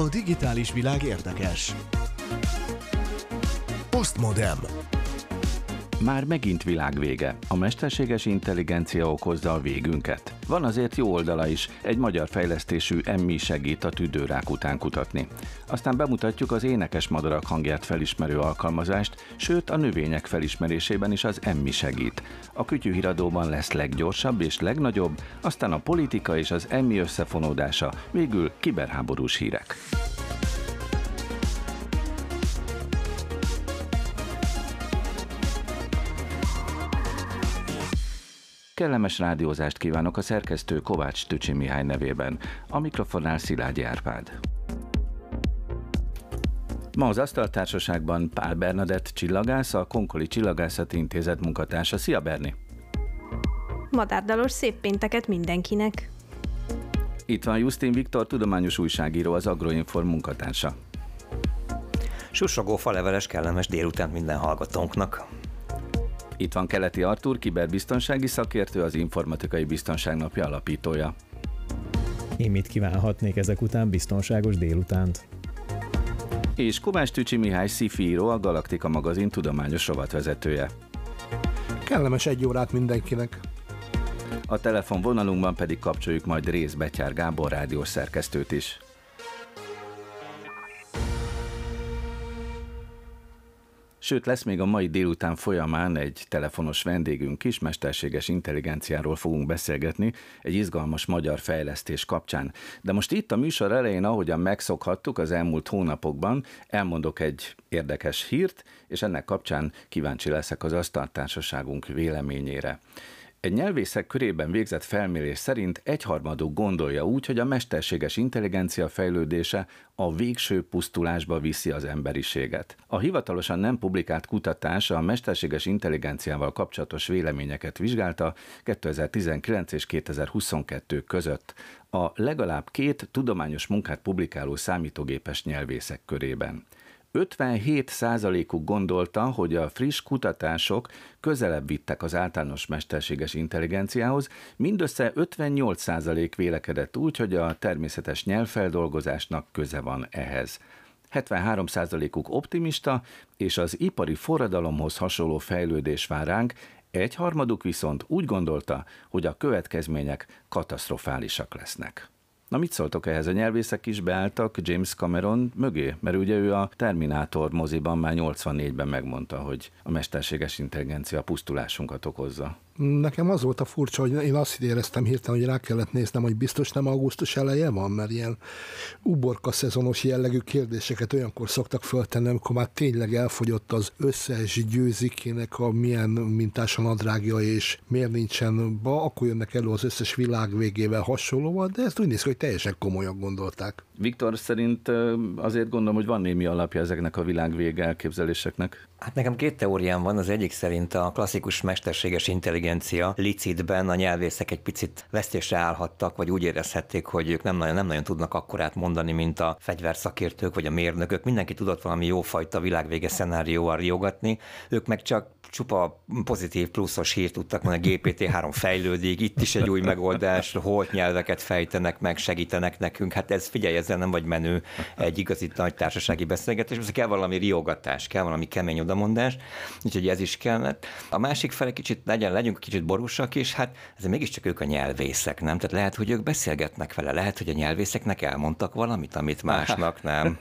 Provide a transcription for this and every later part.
A digitális világ érdekes. Postmodem. Már megint világvége. A mesterséges intelligencia okozza a végünket. Van azért jó oldala is, egy magyar fejlesztésű emmi segít a tüdőrák után kutatni. Aztán bemutatjuk az énekes madarak hangját felismerő alkalmazást, sőt a növények felismerésében is az emmi segít. A kütyűhíradóban lesz leggyorsabb és legnagyobb, aztán a politika és az emmi összefonódása, végül kiberháborús hírek. Kellemes rádiózást kívánok a szerkesztő Kovács Tücsi Mihály nevében, a mikrofonnál Szilágyi Árpád. Ma az Asztaltársaságban Pál Bernadett csillagász, a Konkoli Csillagászati Intézet munkatársa. Szia Berni! Madárdalos szép pénteket mindenkinek! Itt van Justin Viktor, tudományos újságíró, az Agroinform munkatársa. Susogó faleveles kellemes délután minden hallgatónknak. Itt van Keleti Artur, kiberbiztonsági szakértő, az Informatikai Biztonság Napja alapítója. Én mit kívánhatnék ezek után biztonságos délutánt? És Kovács Tücsi Mihály Szifíró, a Galaktika magazin tudományos rovatvezetője. Kellemes egy órát mindenkinek. A telefon vonalunkban pedig kapcsoljuk majd Rész Betyár Gábor rádiós szerkesztőt is. Sőt, lesz még a mai délután folyamán egy telefonos vendégünk is, mesterséges intelligenciáról fogunk beszélgetni, egy izgalmas magyar fejlesztés kapcsán. De most itt a műsor elején, ahogyan megszokhattuk az elmúlt hónapokban, elmondok egy érdekes hírt, és ennek kapcsán kíváncsi leszek az asztaltársaságunk véleményére. Egy nyelvészek körében végzett felmérés szerint egyharmaduk gondolja úgy, hogy a mesterséges intelligencia fejlődése a végső pusztulásba viszi az emberiséget. A hivatalosan nem publikált kutatás a mesterséges intelligenciával kapcsolatos véleményeket vizsgálta 2019 és 2022 között a legalább két tudományos munkát publikáló számítógépes nyelvészek körében. 57 százalékuk gondolta, hogy a friss kutatások közelebb vittek az általános mesterséges intelligenciához, mindössze 58 százalék vélekedett úgy, hogy a természetes nyelvfeldolgozásnak köze van ehhez. 73 százalékuk optimista, és az ipari forradalomhoz hasonló fejlődés vár ránk, egyharmaduk viszont úgy gondolta, hogy a következmények katasztrofálisak lesznek. Na mit szóltok ehhez? A nyelvészek is beálltak James Cameron mögé? Mert ugye ő a Terminátor moziban már 84-ben megmondta, hogy a mesterséges intelligencia pusztulásunkat okozza. Nekem az volt a furcsa, hogy én azt éreztem hirtelen, hogy rá kellett néznem, hogy biztos nem augusztus eleje van, mert ilyen uborka szezonos jellegű kérdéseket olyankor szoktak föltenni, amikor már tényleg elfogyott az összes győzikének a milyen mintásan nadrágja, és miért nincsen ba, akkor jönnek elő az összes világ végével hasonlóval, de ezt úgy néz ki, hogy teljesen komolyan gondolták. Viktor szerint azért gondolom, hogy van némi alapja ezeknek a világvége elképzeléseknek. Hát nekem két teóriám van, az egyik szerint a klasszikus mesterséges intelligencia licitben a nyelvészek egy picit vesztésre állhattak, vagy úgy érezhették, hogy ők nem nagyon, nem nagyon tudnak akkorát mondani, mint a fegyverszakértők vagy a mérnökök. Mindenki tudott valami jófajta világvége szenárióval riogatni, ők meg csak csupa pozitív pluszos hírt tudtak mondani, a GPT-3 fejlődik, itt is egy új megoldás, holt nyelveket fejtenek meg, segítenek nekünk. Hát ez figyelj, ezzel nem vagy menő egy igazi nagy társasági beszélgetés, most kell valami riogatás, kell valami kemény odamondás, úgyhogy ez is kellett. A másik fele kicsit legyen, legyünk kicsit borúsak is, hát ez mégiscsak ők a nyelvészek, nem? Tehát lehet, hogy ők beszélgetnek vele, lehet, hogy a nyelvészeknek elmondtak valamit, amit másnak nem.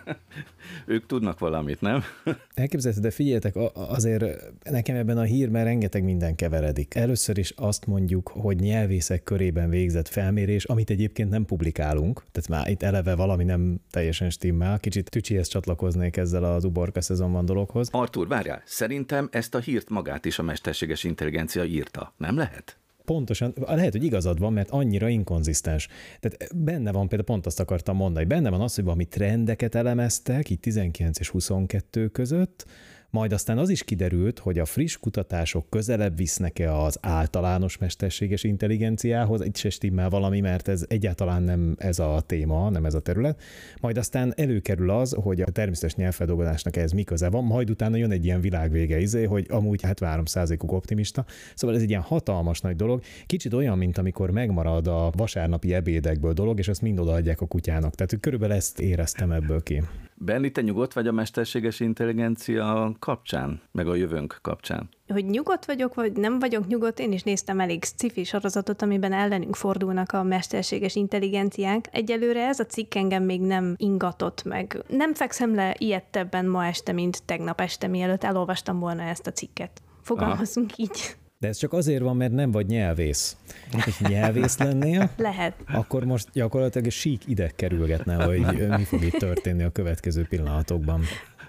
ők tudnak valamit, nem? Elképzelhető, de figyeljetek, azért nekem ebben a hírben rengeteg minden keveredik. Először is azt mondjuk, hogy nyelvészek körében végzett felmérés, amit egyébként nem publikálunk, tehát már itt eleve valami nem teljesen stimmel. Kicsit tücsihez csatlakoznék ezzel az uborka szezonban dologhoz. Artur, várjál, szerintem ezt a hírt magát is a mesterséges intelligencia írta, nem lehet? Pontosan, lehet, hogy igazad van, mert annyira inkonzisztens. Tehát benne van, például pont azt akartam mondani, benne van az, hogy valami trendeket elemeztek, itt 19 és 22 között, majd aztán az is kiderült, hogy a friss kutatások közelebb visznek-e az általános mesterséges intelligenciához, itt se stimmel valami, mert ez egyáltalán nem ez a téma, nem ez a terület. Majd aztán előkerül az, hogy a természetes nyelvfeldolgozásnak ez mi köze van, majd utána jön egy ilyen világvége izé, hogy amúgy 73%-uk optimista. Szóval ez egy ilyen hatalmas nagy dolog. Kicsit olyan, mint amikor megmarad a vasárnapi ebédekből dolog, és ezt mind odaadják a kutyának. Tehát körülbelül ezt éreztem ebből ki. Benni, te nyugodt vagy a mesterséges intelligencia kapcsán, meg a jövőnk kapcsán? Hogy nyugodt vagyok, vagy nem vagyok nyugodt, én is néztem elég sci sorozatot, amiben ellenünk fordulnak a mesterséges intelligenciák. Egyelőre ez a cikk engem még nem ingatott meg. Nem fekszem le ilyettebben ma este, mint tegnap este, mielőtt elolvastam volna ezt a cikket. Fogalmazunk Aha. így. De ez csak azért van, mert nem vagy nyelvész. Ha nyelvész lennél, Lehet. akkor most gyakorlatilag egy sík ide kerülgetne, hogy mi fog itt történni a következő pillanatokban.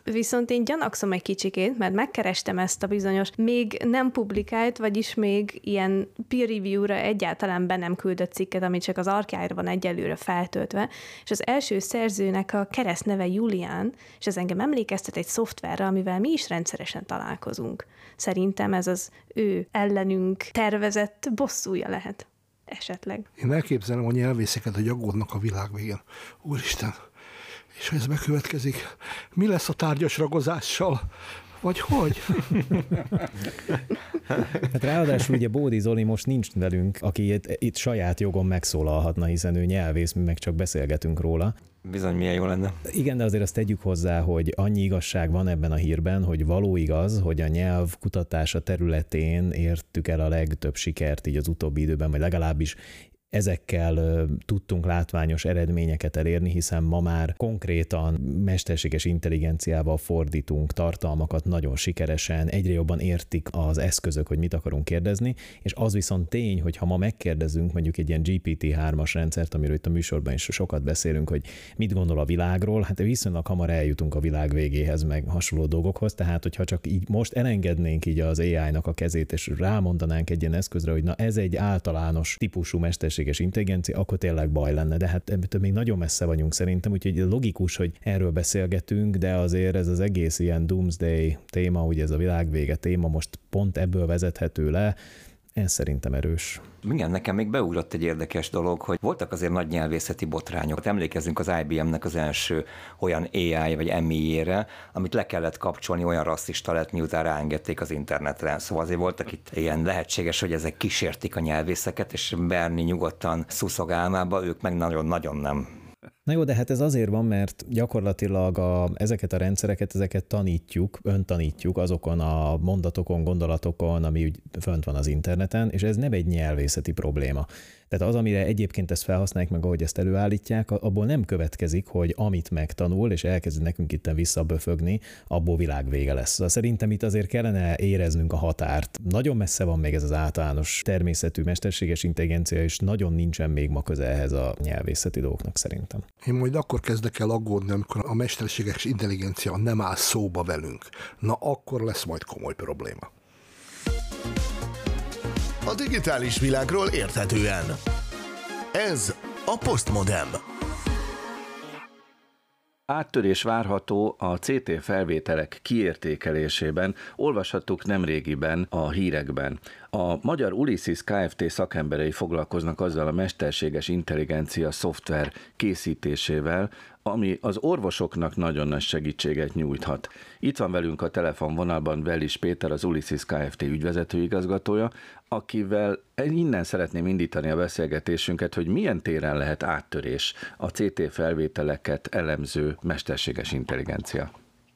Viszont én gyanakszom egy kicsikét, mert megkerestem ezt a bizonyos még nem publikált, vagyis még ilyen peer review-ra egyáltalán be nem küldött cikket, ami csak az archive van egyelőre feltöltve, és az első szerzőnek a keresztneve Julián, és ez engem emlékeztet egy szoftverre, amivel mi is rendszeresen találkozunk. Szerintem ez az ő ellenünk tervezett bosszúja lehet esetleg. Én elképzelem a nyelvészeket, hogy aggódnak a világ végén. Úristen, és ha ez bekövetkezik, mi lesz a tárgyas ragozással? Vagy hogy? Hát ráadásul ugye Bódi Zoli most nincs velünk, aki itt, itt saját jogon megszólalhatna, hiszen ő nyelvész, mi meg csak beszélgetünk róla. Bizony, milyen jó lenne. Igen, de azért azt tegyük hozzá, hogy annyi igazság van ebben a hírben, hogy való igaz, hogy a nyelv kutatása területén értük el a legtöbb sikert így az utóbbi időben, vagy legalábbis ezekkel tudtunk látványos eredményeket elérni, hiszen ma már konkrétan mesterséges intelligenciával fordítunk tartalmakat nagyon sikeresen, egyre jobban értik az eszközök, hogy mit akarunk kérdezni, és az viszont tény, hogy ha ma megkérdezünk mondjuk egy ilyen GPT-3-as rendszert, amiről itt a műsorban is sokat beszélünk, hogy mit gondol a világról, hát viszonylag hamar eljutunk a világ végéhez, meg hasonló dolgokhoz, tehát hogyha csak így most elengednénk így az AI-nak a kezét, és rámondanánk egy ilyen eszközre, hogy na ez egy általános típusú mesterséges mesterséges intelligencia, akkor tényleg baj lenne. De hát ebből még nagyon messze vagyunk szerintem, úgyhogy logikus, hogy erről beszélgetünk, de azért ez az egész ilyen doomsday téma, ugye ez a világvége téma most pont ebből vezethető le, ez szerintem erős. Igen, nekem még beugrott egy érdekes dolog, hogy voltak azért nagy nyelvészeti botrányok. Emlékezzünk az IBM-nek az első olyan AI vagy MI-ére, amit le kellett kapcsolni, olyan rasszista lett, miután ráengedték az internetre. Szóval azért voltak itt ilyen lehetséges, hogy ezek kísértik a nyelvészeket, és Berni nyugodtan szuszogálmába, ők meg nagyon-nagyon nem Na jó, de hát ez azért van, mert gyakorlatilag a, ezeket a rendszereket, ezeket tanítjuk, öntanítjuk azokon a mondatokon, gondolatokon, ami úgy fönt van az interneten, és ez nem egy nyelvészeti probléma. Tehát az, amire egyébként ezt felhasználják, meg ahogy ezt előállítják, abból nem következik, hogy amit megtanul, és elkezd nekünk itt visszaböfögni, abból világvége lesz. Szóval szerintem itt azért kellene éreznünk a határt. Nagyon messze van még ez az általános természetű mesterséges intelligencia, és nagyon nincsen még ma köze ehhez a nyelvészeti dolgoknak szerintem. Én majd akkor kezdek el aggódni, amikor a mesterséges intelligencia nem áll szóba velünk. Na akkor lesz majd komoly probléma a digitális világról érthetően. Ez a Postmodem. Áttörés várható a CT felvételek kiértékelésében, olvashattuk nemrégiben a hírekben. A magyar Ulysses Kft. szakemberei foglalkoznak azzal a mesterséges intelligencia szoftver készítésével, ami az orvosoknak nagyon nagy segítséget nyújthat. Itt van velünk a telefonvonalban Velis Péter, az Ulysses Kft. ügyvezető igazgatója, akivel innen szeretném indítani a beszélgetésünket, hogy milyen téren lehet áttörés a CT felvételeket elemző mesterséges intelligencia.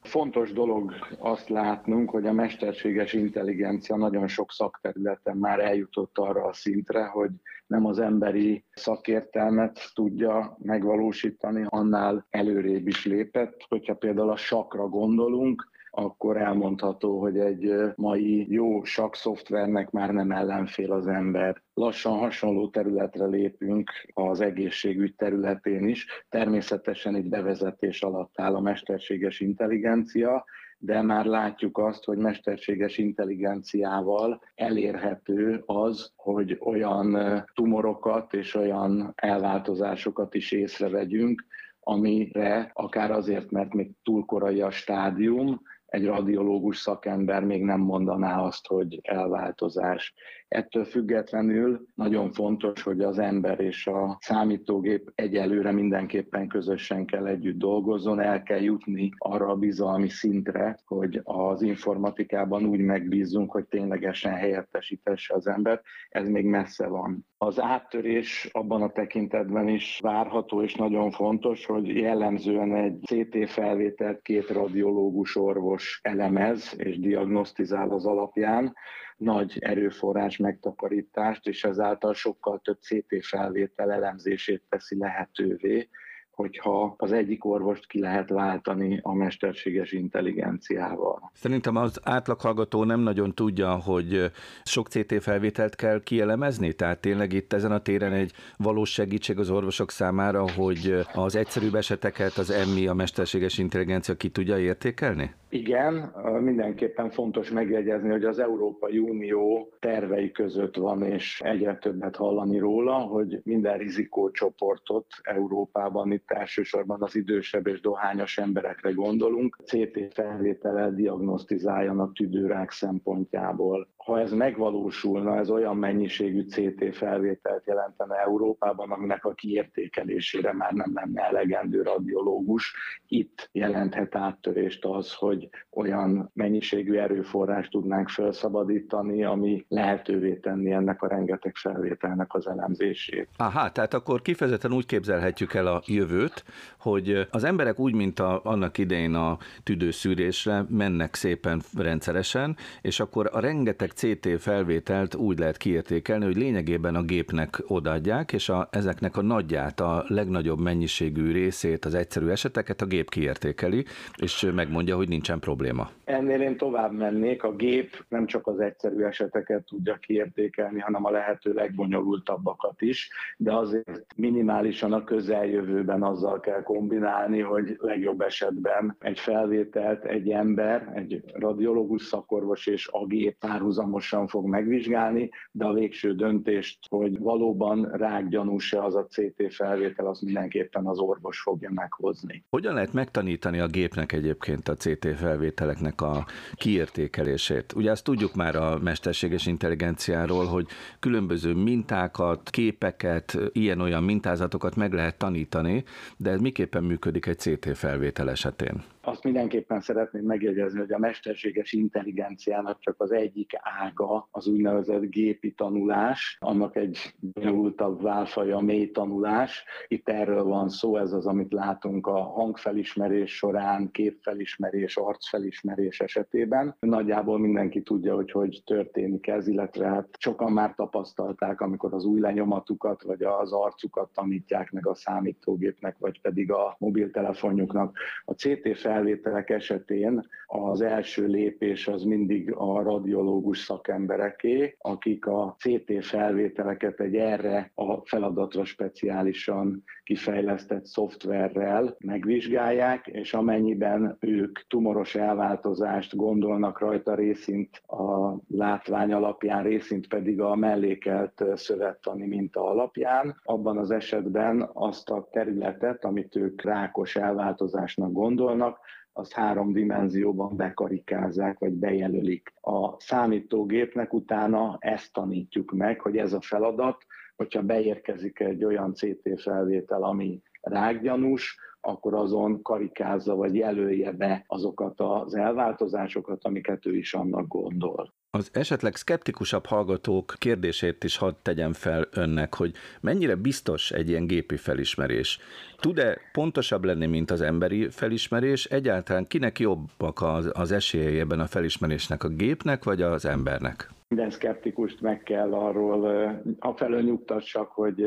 Fontos dolog azt látnunk, hogy a mesterséges intelligencia nagyon sok szakterületen már eljutott arra a szintre, hogy nem az emberi szakértelmet tudja megvalósítani, annál előrébb is lépett. Hogyha például a sakra gondolunk, akkor elmondható, hogy egy mai jó szoftvernek már nem ellenfél az ember. Lassan hasonló területre lépünk az egészségügy területén is. Természetesen itt bevezetés alatt áll a mesterséges intelligencia, de már látjuk azt, hogy mesterséges intelligenciával elérhető az, hogy olyan tumorokat és olyan elváltozásokat is észrevegyünk, amire akár azért, mert még túl korai a stádium, egy radiológus szakember még nem mondaná azt, hogy elváltozás. Ettől függetlenül nagyon fontos, hogy az ember és a számítógép egyelőre mindenképpen közösen kell együtt dolgozzon, el kell jutni arra a bizalmi szintre, hogy az informatikában úgy megbízunk, hogy ténylegesen helyettesítesse az embert. Ez még messze van. Az áttörés abban a tekintetben is várható és nagyon fontos, hogy jellemzően egy CT felvételt két radiológus orvos elemez és diagnosztizál az alapján, nagy erőforrás megtakarítást, és ezáltal sokkal több CT felvétel elemzését teszi lehetővé, hogyha az egyik orvost ki lehet váltani a mesterséges intelligenciával. Szerintem az átlaghallgató nem nagyon tudja, hogy sok CT felvételt kell kielemezni, tehát tényleg itt ezen a téren egy valós segítség az orvosok számára, hogy az egyszerűbb eseteket az emmi, a mesterséges intelligencia ki tudja értékelni? Igen, mindenképpen fontos megjegyezni, hogy az Európai Unió tervei között van, és egyre többet hallani róla, hogy minden rizikócsoportot Európában, itt elsősorban az idősebb és dohányos emberekre gondolunk, CT felvétellel diagnosztizáljanak tüdőrák szempontjából ha ez megvalósulna, ez olyan mennyiségű CT felvételt jelentene Európában, aminek a kiértékelésére már nem lenne elegendő radiológus. Itt jelenthet áttörést az, hogy olyan mennyiségű erőforrást tudnánk felszabadítani, ami lehetővé tenni ennek a rengeteg felvételnek az elemzését. Aha, tehát akkor kifejezetten úgy képzelhetjük el a jövőt, hogy az emberek úgy, mint a, annak idején a tüdőszűrésre mennek szépen rendszeresen, és akkor a rengeteg CT felvételt úgy lehet kiértékelni, hogy lényegében a gépnek odaadják, és a, ezeknek a nagyját, a legnagyobb mennyiségű részét, az egyszerű eseteket a gép kiértékeli, és megmondja, hogy nincsen probléma. Ennél én tovább mennék, a gép nem csak az egyszerű eseteket tudja kiértékelni, hanem a lehető legbonyolultabbakat is, de azért minimálisan a közeljövőben azzal kell kombinálni, hogy legjobb esetben egy felvételt egy ember, egy radiológus szakorvos és a gép párhuzam párhuzamosan fog megvizsgálni, de a végső döntést, hogy valóban rákgyanús-e az a CT felvétel, az mindenképpen az orvos fogja meghozni. Hogyan lehet megtanítani a gépnek egyébként a CT felvételeknek a kiértékelését? Ugye azt tudjuk már a mesterséges intelligenciáról, hogy különböző mintákat, képeket, ilyen-olyan mintázatokat meg lehet tanítani, de ez miképpen működik egy CT felvétel esetén? Azt mindenképpen szeretném megjegyezni, hogy a mesterséges intelligenciának csak az egyik ága az úgynevezett gépi tanulás, annak egy bonyolultabb válfaja a mély tanulás. Itt erről van szó, ez az, amit látunk a hangfelismerés során, képfelismerés, arcfelismerés esetében. Nagyjából mindenki tudja, hogy hogy történik ez, illetve hát sokan már tapasztalták, amikor az új lenyomatukat vagy az arcukat tanítják meg a számítógépnek, vagy pedig a mobiltelefonjuknak. A CT fel felvételek esetén az első lépés az mindig a radiológus szakembereké, akik a CT felvételeket egy erre a feladatra speciálisan kifejlesztett szoftverrel megvizsgálják, és amennyiben ők tumoros elváltozást gondolnak rajta részint a látvány alapján, részint pedig a mellékelt szövettani minta alapján, abban az esetben azt a területet, amit ők rákos elváltozásnak gondolnak, azt három dimenzióban bekarikázzák, vagy bejelölik. A számítógépnek utána ezt tanítjuk meg, hogy ez a feladat, hogyha beérkezik egy olyan CT felvétel, ami rákgyanús, akkor azon karikázza vagy jelölje be azokat az elváltozásokat, amiket ő is annak gondol. Az esetleg szkeptikusabb hallgatók kérdését is hadd tegyem fel önnek, hogy mennyire biztos egy ilyen gépi felismerés. Tud-e pontosabb lenni, mint az emberi felismerés? Egyáltalán kinek jobbak az, az esélyei ebben a felismerésnek, a gépnek vagy az embernek? Minden szkeptikust meg kell arról, afelől nyugtassak, hogy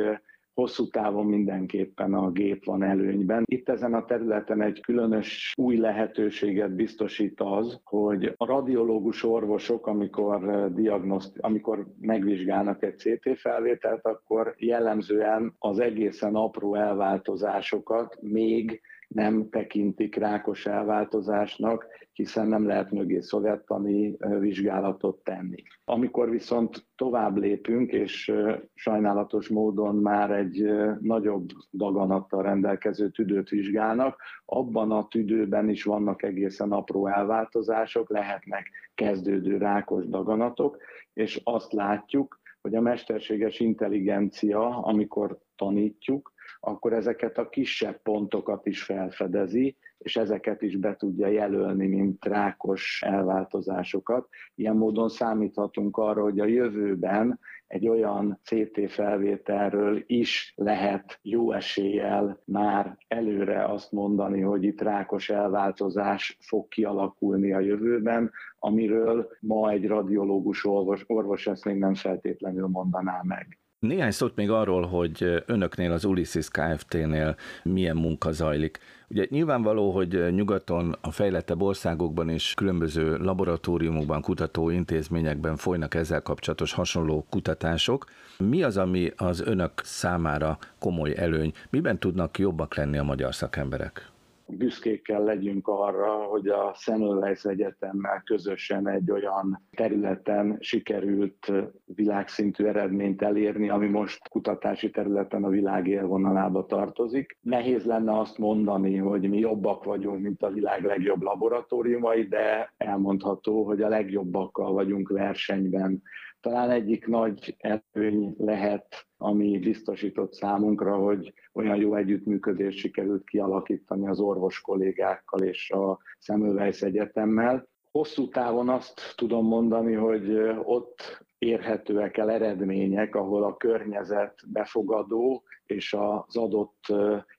hosszú távon mindenképpen a gép van előnyben. Itt ezen a területen egy különös új lehetőséget biztosít az, hogy a radiológus orvosok, amikor, eh, diagnoszt, amikor megvizsgálnak egy CT felvételt, akkor jellemzően az egészen apró elváltozásokat még nem tekintik rákos elváltozásnak, hiszen nem lehet mögé szovjettani vizsgálatot tenni. Amikor viszont tovább lépünk, és sajnálatos módon már egy nagyobb daganattal rendelkező tüdőt vizsgálnak, abban a tüdőben is vannak egészen apró elváltozások, lehetnek kezdődő rákos daganatok, és azt látjuk, hogy a mesterséges intelligencia, amikor tanítjuk, akkor ezeket a kisebb pontokat is felfedezi, és ezeket is be tudja jelölni, mint rákos elváltozásokat. Ilyen módon számíthatunk arra, hogy a jövőben egy olyan CT felvételről is lehet jó eséllyel már előre azt mondani, hogy itt rákos elváltozás fog kialakulni a jövőben, amiről ma egy radiológus orvos, orvos ezt még nem feltétlenül mondaná meg. Néhány szót még arról, hogy önöknél az Ulysses Kft-nél milyen munka zajlik. Ugye nyilvánvaló, hogy nyugaton, a fejlettebb országokban is különböző laboratóriumokban, kutatóintézményekben folynak ezzel kapcsolatos hasonló kutatások. Mi az, ami az önök számára komoly előny? Miben tudnak jobbak lenni a magyar szakemberek? Büszkékkel legyünk arra, hogy a Semmelweis Egyetemmel közösen egy olyan területen sikerült világszintű eredményt elérni, ami most kutatási területen a világ élvonalába tartozik. Nehéz lenne azt mondani, hogy mi jobbak vagyunk, mint a világ legjobb laboratóriumai, de elmondható, hogy a legjobbakkal vagyunk versenyben talán egyik nagy előny lehet, ami biztosított számunkra, hogy olyan jó együttműködést sikerült kialakítani az orvos kollégákkal és a Semmelweis Egyetemmel. Hosszú távon azt tudom mondani, hogy ott érhetőek el eredmények, ahol a környezet befogadó, és az adott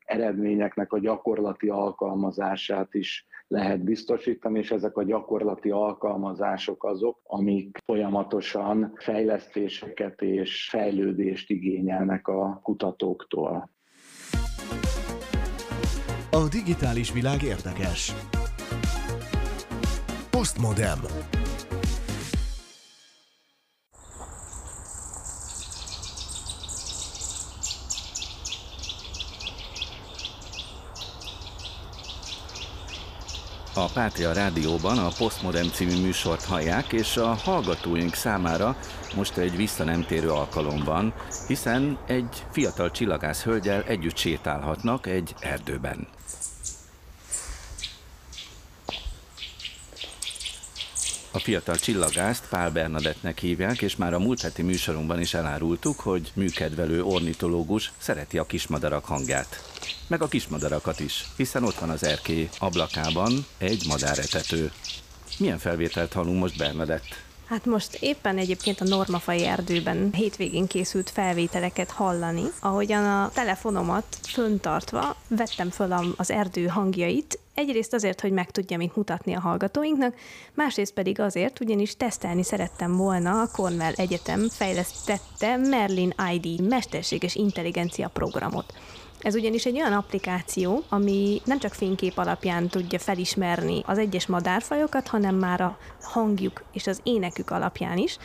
eredményeknek a gyakorlati alkalmazását is lehet biztosítani, és ezek a gyakorlati alkalmazások azok, amik folyamatosan fejlesztéseket és fejlődést igényelnek a kutatóktól. A digitális világ érdekes. Postmodem. A Pátria Rádióban a Postmodern című műsort hallják, és a hallgatóink számára most egy visszanemtérő alkalom van, hiszen egy fiatal csillagász hölgyel együtt sétálhatnak egy erdőben. A fiatal csillagászt Pál Bernadettnek hívják, és már a múlt heti műsorunkban is elárultuk, hogy műkedvelő ornitológus szereti a kismadarak hangját. Meg a kismadarakat is, hiszen ott van az erkély ablakában egy madáretető. Milyen felvételt hallunk most Bernadett? Hát most éppen egyébként a Normafai erdőben hétvégén készült felvételeket hallani, ahogyan a telefonomat föntartva vettem föl az erdő hangjait, Egyrészt azért, hogy meg tudja mit mutatni a hallgatóinknak, másrészt pedig azért, ugyanis tesztelni szerettem volna a Cornell Egyetem fejlesztette Merlin ID mesterséges intelligencia programot. Ez ugyanis egy olyan applikáció, ami nem csak fénykép alapján tudja felismerni az egyes madárfajokat, hanem már a hangjuk és az énekük alapján is.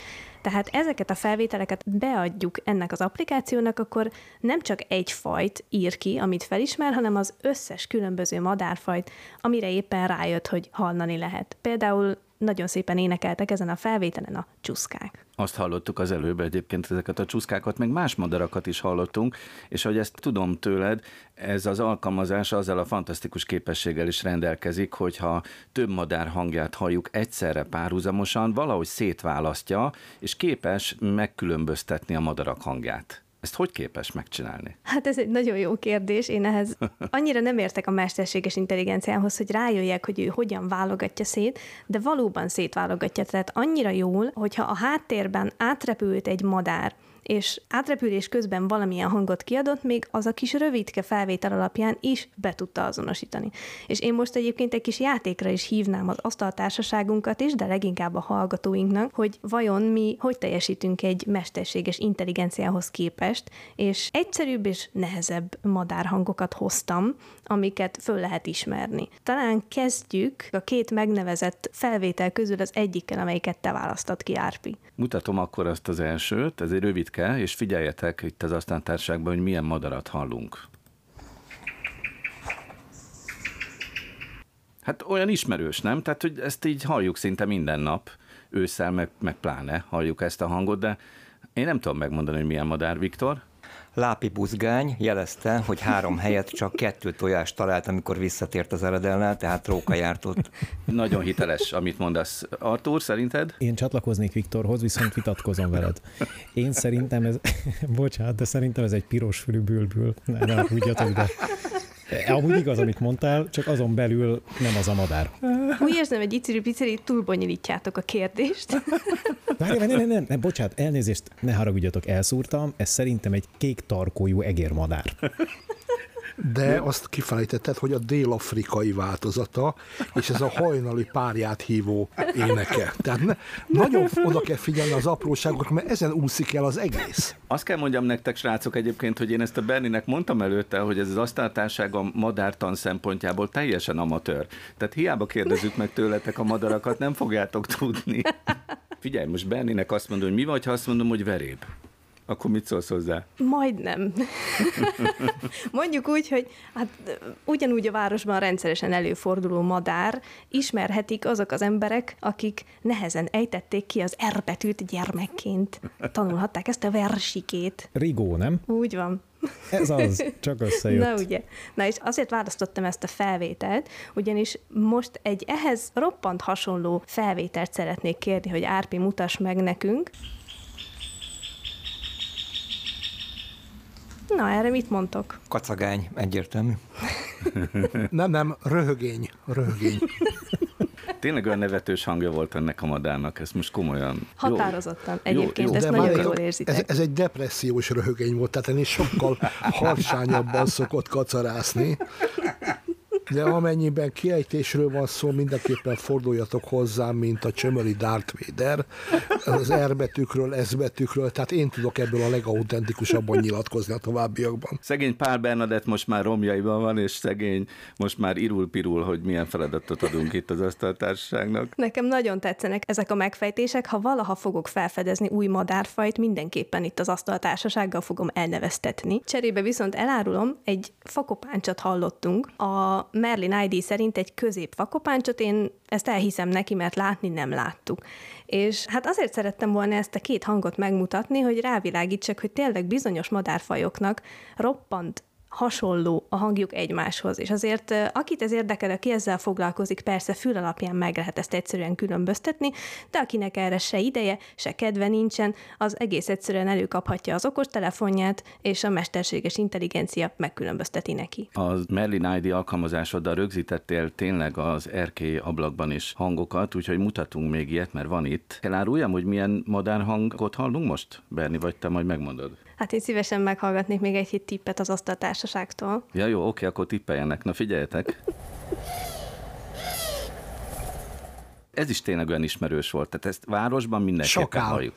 Tehát ezeket a felvételeket beadjuk ennek az applikációnak, akkor nem csak egy fajt ír ki, amit felismer, hanem az összes különböző madárfajt, amire éppen rájött, hogy hallani lehet. Például nagyon szépen énekeltek ezen a felvételen a csuszkák. Azt hallottuk az előbb egyébként ezeket a csuszkákat, meg más madarakat is hallottunk, és ahogy ezt tudom tőled, ez az alkalmazás azzal a fantasztikus képességgel is rendelkezik, hogyha több madár hangját halljuk egyszerre párhuzamosan, valahogy szétválasztja, és képes megkülönböztetni a madarak hangját. Ezt hogy képes megcsinálni? Hát ez egy nagyon jó kérdés. Én ehhez annyira nem értek a mesterséges intelligenciához, hogy rájöjjek, hogy ő hogyan válogatja szét, de valóban szétválogatja. Tehát annyira jól, hogyha a háttérben átrepült egy madár, és átrepülés közben valamilyen hangot kiadott, még az a kis rövidke felvétel alapján is be tudta azonosítani. És én most egyébként egy kis játékra is hívnám az asztaltársaságunkat is, de leginkább a hallgatóinknak, hogy vajon mi hogy teljesítünk egy mesterséges intelligenciához képest, és egyszerűbb és nehezebb madárhangokat hoztam, amiket föl lehet ismerni. Talán kezdjük a két megnevezett felvétel közül az egyikkel, amelyiket te választott ki, Árpi. Mutatom akkor azt az elsőt, ez egy rövidke, és figyeljetek itt az asztántárságban, hogy milyen madarat hallunk. Hát olyan ismerős, nem? Tehát, hogy ezt így halljuk szinte minden nap, ősszel meg, meg pláne halljuk ezt a hangot, de én nem tudom megmondani, hogy milyen madár, Viktor. Lápi buzgány jelezte, hogy három helyet csak kettő tojást talált, amikor visszatért az eredellel, tehát róka járt ott. Nagyon hiteles, amit mondasz. Artur, szerinted? Én csatlakoznék Viktorhoz, viszont vitatkozom veled. Én szerintem ez, bocsánat, de szerintem ez egy piros fülű bülbül. Ne, ne húgyjatok, de Amúgy igaz, amit mondtál, csak azon belül nem az a madár. Úgy érzem, hogy iciri piciri túlbonyolítjátok a kérdést. Várj, nem, nem, nem, nem, bocsánat, elnézést, ne haragudjatok, elszúrtam, ez szerintem egy kék tarkójú egérmadár. De azt kifelejtetted, hogy a dél-afrikai változata, és ez a hajnali párját hívó éneke. Tehát ne, nagyon oda kell figyelni az apróságokra, mert ezen úszik el az egész. Azt kell mondjam nektek, srácok, egyébként, hogy én ezt a Berninek mondtam előtte, hogy ez az asztaltárság a madártan szempontjából teljesen amatőr. Tehát hiába kérdezzük meg tőletek a madarakat, nem fogjátok tudni. Figyelj, most Berninek azt mondom, hogy mi vagy, ha azt mondom, hogy veréb? Akkor mit szólsz hozzá? Majdnem. Mondjuk úgy, hogy hát ugyanúgy a városban rendszeresen előforduló madár ismerhetik azok az emberek, akik nehezen ejtették ki az R betűt gyermekként. Tanulhatták ezt a versikét. Rigó, nem? Úgy van. Ez az, csak összejött. Na ugye. Na és azért választottam ezt a felvételt, ugyanis most egy ehhez roppant hasonló felvételt szeretnék kérni, hogy Árpi mutass meg nekünk. Na, erre mit mondtok? Kacagány, egyértelmű. nem, nem, röhögény, röhögény. Tényleg olyan nevetős hangja volt ennek a madárnak, ez most komolyan. Határozottan. Jó, Egyébként jó, ezt nagyon jól érzitek. Ez, ez egy depressziós röhögény volt, tehát ennél sokkal harsányabban szokott kacarászni. De amennyiben kiejtésről van szó, mindenképpen forduljatok hozzám, mint a csömöri Darth Vader, az R betűkről, S betűkről, tehát én tudok ebből a legauthentikusabban nyilatkozni a továbbiakban. Szegény Pál Bernadett most már romjaiban van, és szegény most már irul-pirul, hogy milyen feladatot adunk itt az asztaltársaságnak. Nekem nagyon tetszenek ezek a megfejtések, ha valaha fogok felfedezni új madárfajt, mindenképpen itt az asztaltársasággal fogom elneveztetni. Cserébe viszont elárulom, egy fakopáncsat hallottunk. A Merlin ID szerint egy középvakopáncsot, én ezt elhiszem neki, mert látni nem láttuk. És hát azért szerettem volna ezt a két hangot megmutatni, hogy rávilágítsak, hogy tényleg bizonyos madárfajoknak roppant hasonló a hangjuk egymáshoz. És azért, akit ez érdekel, aki ezzel foglalkozik, persze fül alapján meg lehet ezt egyszerűen különböztetni, de akinek erre se ideje, se kedve nincsen, az egész egyszerűen előkaphatja az okostelefonját, és a mesterséges intelligencia megkülönbözteti neki. A Merlin ID alkalmazásoddal rögzítettél tényleg az RK ablakban is hangokat, úgyhogy mutatunk még ilyet, mert van itt. Eláruljam, hogy milyen modern hangot hallunk most? Berni, vagy te majd megmondod? Hát én szívesen meghallgatnék még egy hét tippet az asztaltársaságtól. Ja jó, oké, akkor tippeljenek. Na figyeljetek! Ez is tényleg olyan ismerős volt, tehát ezt városban mindenképpen halljuk.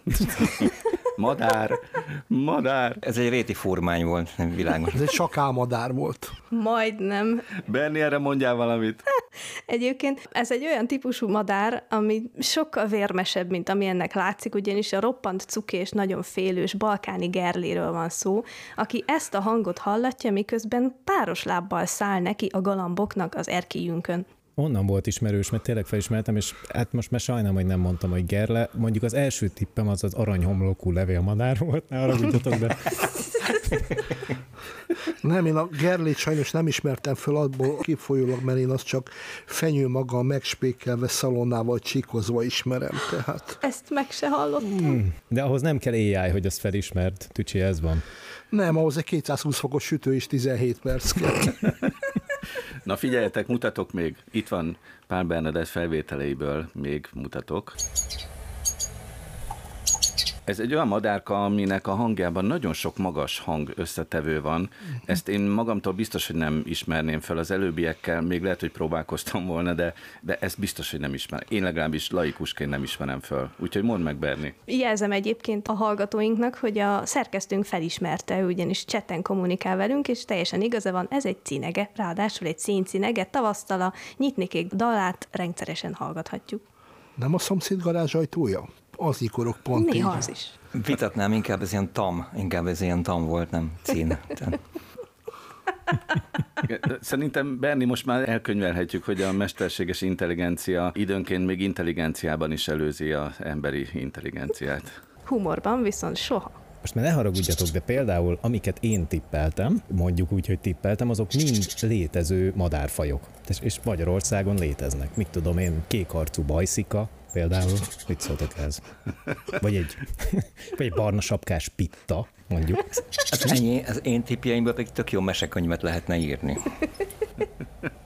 Madár, madár. Ez egy réti formány volt, nem világos. Ez egy madár volt. Majdnem. Berni, erre mondjál valamit. Egyébként ez egy olyan típusú madár, ami sokkal vérmesebb, mint ami ennek látszik, ugyanis a roppant cuki és nagyon félős balkáni gerléről van szó, aki ezt a hangot hallatja, miközben páros lábbal száll neki a galamboknak az erkélyünkön. Onnan volt ismerős, mert tényleg felismertem, és hát most már sajnálom, hogy nem mondtam, hogy Gerle. Mondjuk az első tippem az az aranyhomlokú levélmadár volt, ne haragudjatok, de... Nem, én a Gerlét sajnos nem ismertem föl abból kifolyólag, mert én azt csak fenyő maga megspékelve szalonnával csíkozva ismerem, tehát... Ezt meg se hallottam. Hmm, de ahhoz nem kell AI, hogy azt felismert, Tücsi, ez van. Nem, ahhoz egy 220 fokos sütő is 17 perc kell. Na figyeljetek, mutatok még. Itt van Pál Bernadett felvételeiből, még mutatok. Ez egy olyan madárka, aminek a hangjában nagyon sok magas hang összetevő van. Ezt én magamtól biztos, hogy nem ismerném fel az előbbiekkel, még lehet, hogy próbálkoztam volna, de, de ezt biztos, hogy nem ismerem. Én legalábbis laikusként nem ismerem fel. Úgyhogy mondd meg, Berni. Jelzem egyébként a hallgatóinknak, hogy a szerkesztőnk felismerte, ugyanis cseten kommunikál velünk, és teljesen igaza van, ez egy cinege, ráadásul egy színcinege, tavasztala, nyitnikék dalát rendszeresen hallgathatjuk. Nem a szomszéd garázs ajtója? Az ikorok pont Néha így. az is. Vitatnám, inkább ez ilyen tam, inkább ez ilyen tam volt, nem cín. Szerintem Berni most már elkönyvelhetjük, hogy a mesterséges intelligencia időnként még intelligenciában is előzi az emberi intelligenciát. Humorban viszont soha. Most már ne haragudjatok, de például amiket én tippeltem, mondjuk úgy, hogy tippeltem, azok mind létező madárfajok. És Magyarországon léteznek. Mit tudom én, kékarcú bajszika, például. Mit szóltak ez? Vagy egy, vagy egy barna sapkás pitta, mondjuk. Hát ennyi, az én tippjeimből pedig tök jó mesekönyvet lehetne írni.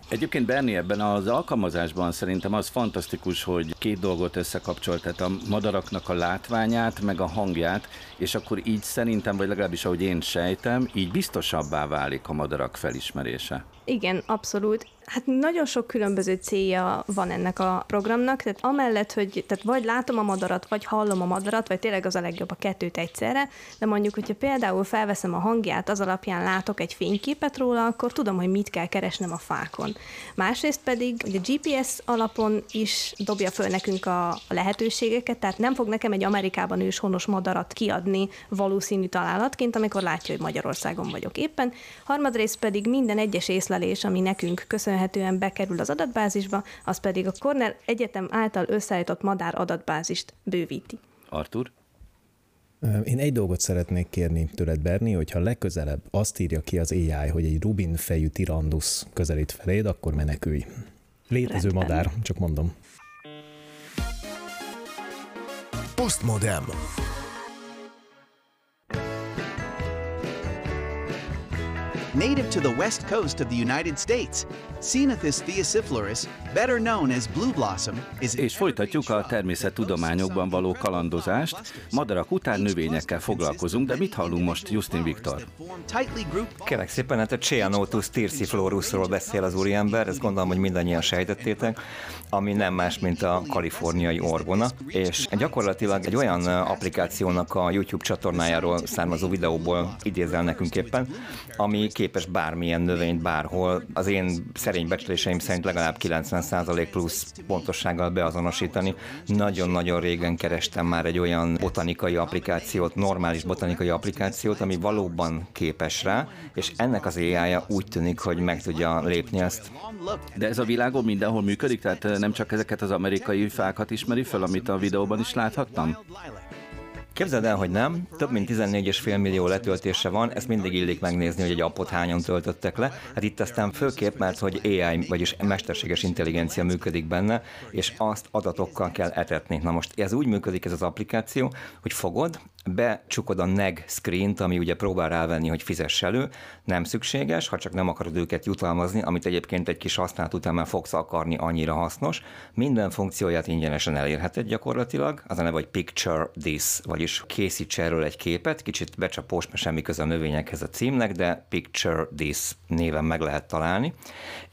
Egyébként Berni ebben az alkalmazásban szerintem az fantasztikus, hogy két dolgot összekapcsolt, tehát a madaraknak a látványát, meg a hangját, és akkor így szerintem, vagy legalábbis ahogy én sejtem, így biztosabbá válik a madarak felismerése. Igen, abszolút. Hát nagyon sok különböző célja van ennek a programnak, tehát amellett, hogy tehát vagy látom a madarat, vagy hallom a madarat, vagy tényleg az a legjobb a kettőt egyszerre, de mondjuk, hogyha például felveszem a hangját, az alapján látok egy fényképet róla, akkor tudom, hogy mit kell keresnem a fákon. Másrészt pedig, hogy a GPS alapon is dobja föl nekünk a lehetőségeket, tehát nem fog nekem egy Amerikában ős honos madarat kiadni valószínű találatként, amikor látja, hogy Magyarországon vagyok éppen. Harmadrészt pedig minden egyes észlelés, ami nekünk köszönhetően bekerül az adatbázisba, az pedig a Cornell Egyetem által összeállított madár adatbázist bővíti. Artur? Én egy dolgot szeretnék kérni tőled, Berni, hogyha legközelebb azt írja ki az AI, hogy egy Rubin fejű tirandus közelít feléd, akkor menekülj. Létező Rendben. madár, csak mondom. Postmodem. Native to the west coast of the United States. Ceanothus theocyphloris, better known as blue blossom, is És folytatjuk a természettudományokban való kalandozást. Madarak után növényekkel foglalkozunk, de mit hallunk most Justin Viktor? Kérlek szépen, hát a Ceanothus theocyphlorisról beszél az úriember, ezt gondolom, hogy mindannyian sejtettétek, ami nem más, mint a kaliforniai orgona, és gyakorlatilag egy olyan applikációnak a YouTube csatornájáról származó videóból idézel nekünk éppen, ami képes bármilyen növényt bárhol. Az én szerény becsléseim szerint legalább 90% plusz pontossággal beazonosítani. Nagyon-nagyon régen kerestem már egy olyan botanikai applikációt, normális botanikai applikációt, ami valóban képes rá, és ennek az ai úgy tűnik, hogy meg tudja lépni ezt. De ez a világon mindenhol működik, tehát nem csak ezeket az amerikai fákat ismeri fel, amit a videóban is láthattam? Képzeld el, hogy nem. Több mint 14,5 millió letöltése van, ezt mindig illik megnézni, hogy egy appot hányan töltöttek le. Hát itt aztán főképp, mert hogy AI, vagyis mesterséges intelligencia működik benne, és azt adatokkal kell etetni. Na most ez úgy működik ez az applikáció, hogy fogod, becsukod a neg screen-t, ami ugye próbál rávenni, hogy fizess elő, nem szükséges, ha csak nem akarod őket jutalmazni, amit egyébként egy kis használat után már fogsz akarni, annyira hasznos. Minden funkcióját ingyenesen elérheted gyakorlatilag, az a neve, hogy Picture This, vagyis készíts erről egy képet, kicsit becsapós, mert semmi köze a növényekhez a címnek, de Picture This néven meg lehet találni,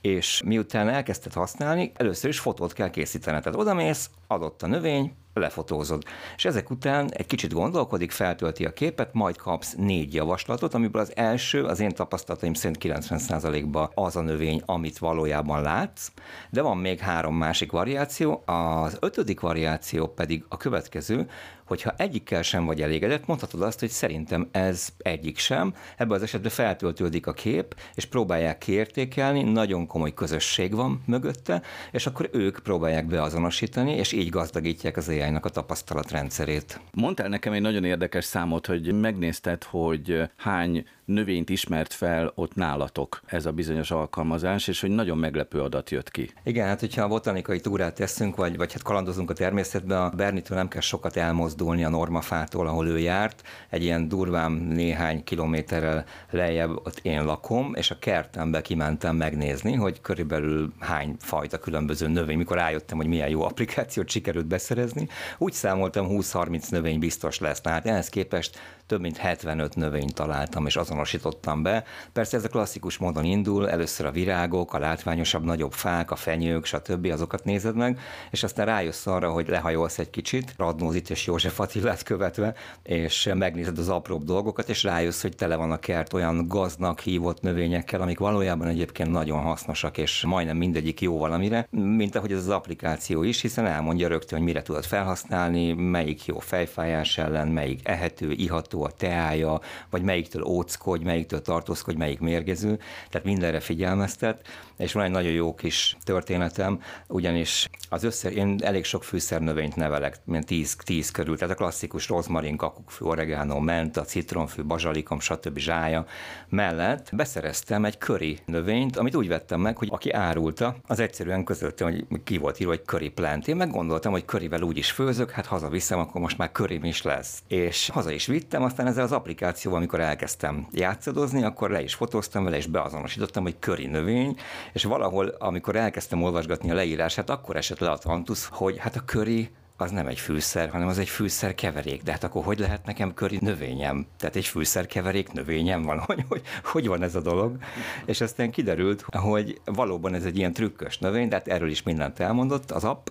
és miután elkezdted használni, először is fotót kell készítened. Tehát odamész, adott a növény, lefotózod. És ezek után egy kicsit gondolkodik, feltölti a képet, majd kapsz négy javaslatot, amiből az első, az én tapasztalataim szerint 90%-ban az a növény, amit valójában látsz, de van még három másik variáció, az ötödik variáció pedig a következő, hogyha egyikkel sem vagy elégedett, mondhatod azt, hogy szerintem ez egyik sem. Ebben az esetben feltöltődik a kép, és próbálják kiértékelni, nagyon komoly közösség van mögötte, és akkor ők próbálják beazonosítani, és így gazdagítják az ai a tapasztalatrendszerét. Mondtál nekem egy nagyon érdekes számot, hogy megnézted, hogy hány növényt ismert fel ott nálatok ez a bizonyos alkalmazás, és hogy nagyon meglepő adat jött ki. Igen, hát hogyha a botanikai túrát teszünk, vagy, vagy hát kalandozunk a természetben, a Bernitől nem kell sokat elmozdulni a normafától, ahol ő járt, egy ilyen durván néhány kilométerrel lejjebb ott én lakom, és a kertembe kimentem megnézni, hogy körülbelül hány fajta különböző növény, mikor rájöttem, hogy milyen jó applikációt sikerült beszerezni, úgy számoltam 20-30 növény biztos lesz. Tehát ehhez képest több mint 75 növényt találtam és azonosítottam be. Persze ez a klasszikus módon indul, először a virágok, a látványosabb, nagyobb fák, a fenyők, stb. azokat nézed meg, és aztán rájössz arra, hogy lehajolsz egy kicsit, Radnózit és József Attilát követve, és megnézed az apróbb dolgokat, és rájössz, hogy tele van a kert olyan gaznak hívott növényekkel, amik valójában egyébként nagyon hasznosak, és majdnem mindegyik jó valamire, mint ahogy ez az applikáció is, hiszen elmondja rögtön, hogy mire tudod felhasználni, melyik jó fejfájás ellen, melyik ehető, iható, található a teája, vagy melyiktől óckodj, melyiktől tartózkodj, melyik mérgező, tehát mindenre figyelmeztet, és van egy nagyon jó kis történetem, ugyanis az össze, én elég sok fűszernövényt nevelek, mint 10, 10 körül, tehát a klasszikus rozmarin, kakukkfű, oregano, menta, citronfű, bazsalikom, stb. zsája mellett beszereztem egy köri növényt, amit úgy vettem meg, hogy aki árulta, az egyszerűen közölte, hogy ki volt írva, hogy köri plant. Én meg gondoltam, hogy körivel úgy is főzök, hát hazaviszem, akkor most már körim is lesz. És haza is vittem, aztán ezzel az applikációval, amikor elkezdtem játszadozni, akkor le is fotóztam vele, és beazonosítottam, hogy köri növény, és valahol, amikor elkezdtem olvasgatni a leírását, akkor esett le a tantusz, hogy hát a köri az nem egy fűszer, hanem az egy fűszer keverék. De hát akkor hogy lehet nekem köri növényem? Tehát egy fűszer keverék növényem van, hogy, hogy, hogy van ez a dolog? És aztán kiderült, hogy valóban ez egy ilyen trükkös növény, de hát erről is mindent elmondott az app,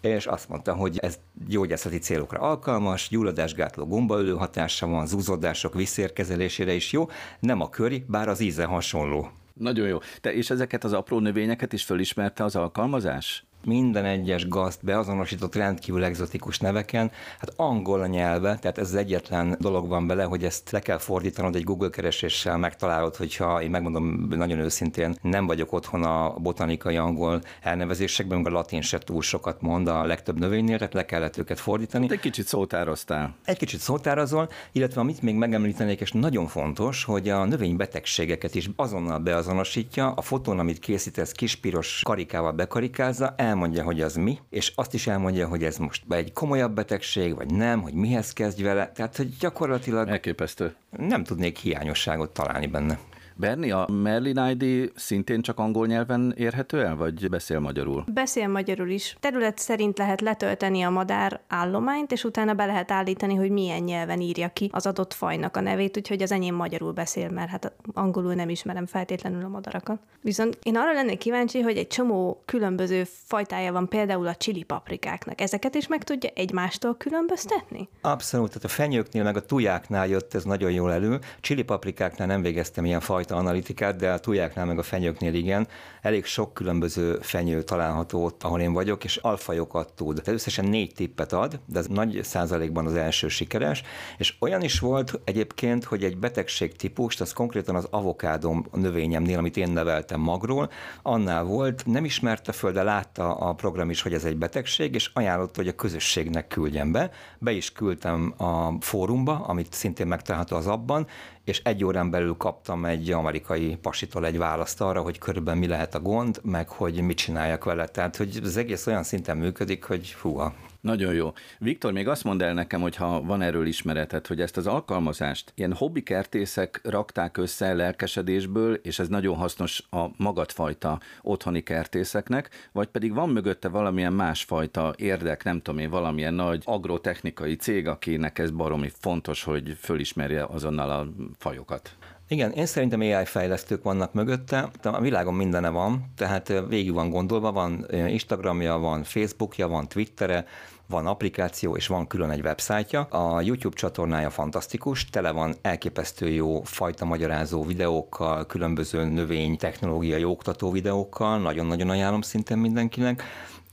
és azt mondta, hogy ez gyógyászati célokra alkalmas, gyulladásgátló gombaölő hatása van, zúzódások visszérkezelésére is jó, nem a köri, bár az íze hasonló. Nagyon jó. Te és ezeket az apró növényeket is fölismerte az alkalmazás? Minden egyes gazd beazonosított rendkívül egzotikus neveken. Hát angol a nyelve, tehát ez az egyetlen dolog van bele, hogy ezt le kell fordítanod egy Google kereséssel, megtalálod, hogyha én megmondom nagyon őszintén, nem vagyok otthon a botanikai angol elnevezésekben, mert a latin se túl sokat mond a legtöbb növénynél, tehát le kellett őket fordítani. Hát egy kicsit szótároztál. Egy kicsit szótárazol, illetve amit még megemlítenék, és nagyon fontos, hogy a növénybetegségeket is azonnal beazonosítja, a fotón, amit készítesz, kispiros karikával bekarikázza, el elmondja, hogy az mi, és azt is elmondja, hogy ez most egy komolyabb betegség, vagy nem, hogy mihez kezdj vele. Tehát, hogy gyakorlatilag Elképesztő. nem tudnék hiányosságot találni benne. Berni, a Merlin ID szintén csak angol nyelven érhető el, vagy beszél magyarul? Beszél magyarul is. Terület szerint lehet letölteni a madár állományt, és utána be lehet állítani, hogy milyen nyelven írja ki az adott fajnak a nevét, úgyhogy az enyém magyarul beszél, mert hát angolul nem ismerem feltétlenül a madarakat. Viszont én arra lennék kíváncsi, hogy egy csomó különböző fajtája van például a csili paprikáknak. Ezeket is meg tudja egymástól különböztetni? Abszolút, tehát a fenyőknél meg a tujáknál jött ez nagyon jól elő. Csili paprikáknál nem végeztem ilyen fajta fajta analitikát, de a tujáknál meg a fenyőknél igen. Elég sok különböző fenyő található ott, ahol én vagyok, és alfajokat tud. Tehát összesen négy tippet ad, de ez nagy százalékban az első sikeres, és olyan is volt egyébként, hogy egy betegség típust, az konkrétan az avokádom növényemnél, amit én neveltem magról, annál volt, nem ismerte föl, de látta a program is, hogy ez egy betegség, és ajánlott, hogy a közösségnek küldjem be. Be is küldtem a fórumba, amit szintén megtalálható az abban, és egy órán belül kaptam egy amerikai pasitól egy választ arra, hogy körülbelül mi lehet a gond, meg hogy mit csináljak vele. Tehát, hogy az egész olyan szinten működik, hogy fúha. Nagyon jó. Viktor, még azt mondd el nekem, hogy ha van erről ismereted, hogy ezt az alkalmazást ilyen hobbi kertészek rakták össze lelkesedésből, és ez nagyon hasznos a magadfajta otthoni kertészeknek, vagy pedig van mögötte valamilyen másfajta érdek, nem tudom én, valamilyen nagy agrotechnikai cég, akinek ez baromi fontos, hogy fölismerje azonnal a fajokat. Igen, én szerintem AI fejlesztők vannak mögötte, a világon mindene van, tehát végig van gondolva, van Instagramja, van Facebookja, van Twittere, van applikáció, és van külön egy websájtja. A YouTube csatornája fantasztikus, tele van elképesztő jó fajta magyarázó videókkal, különböző növény technológiai oktató videókkal, nagyon-nagyon ajánlom szintén mindenkinek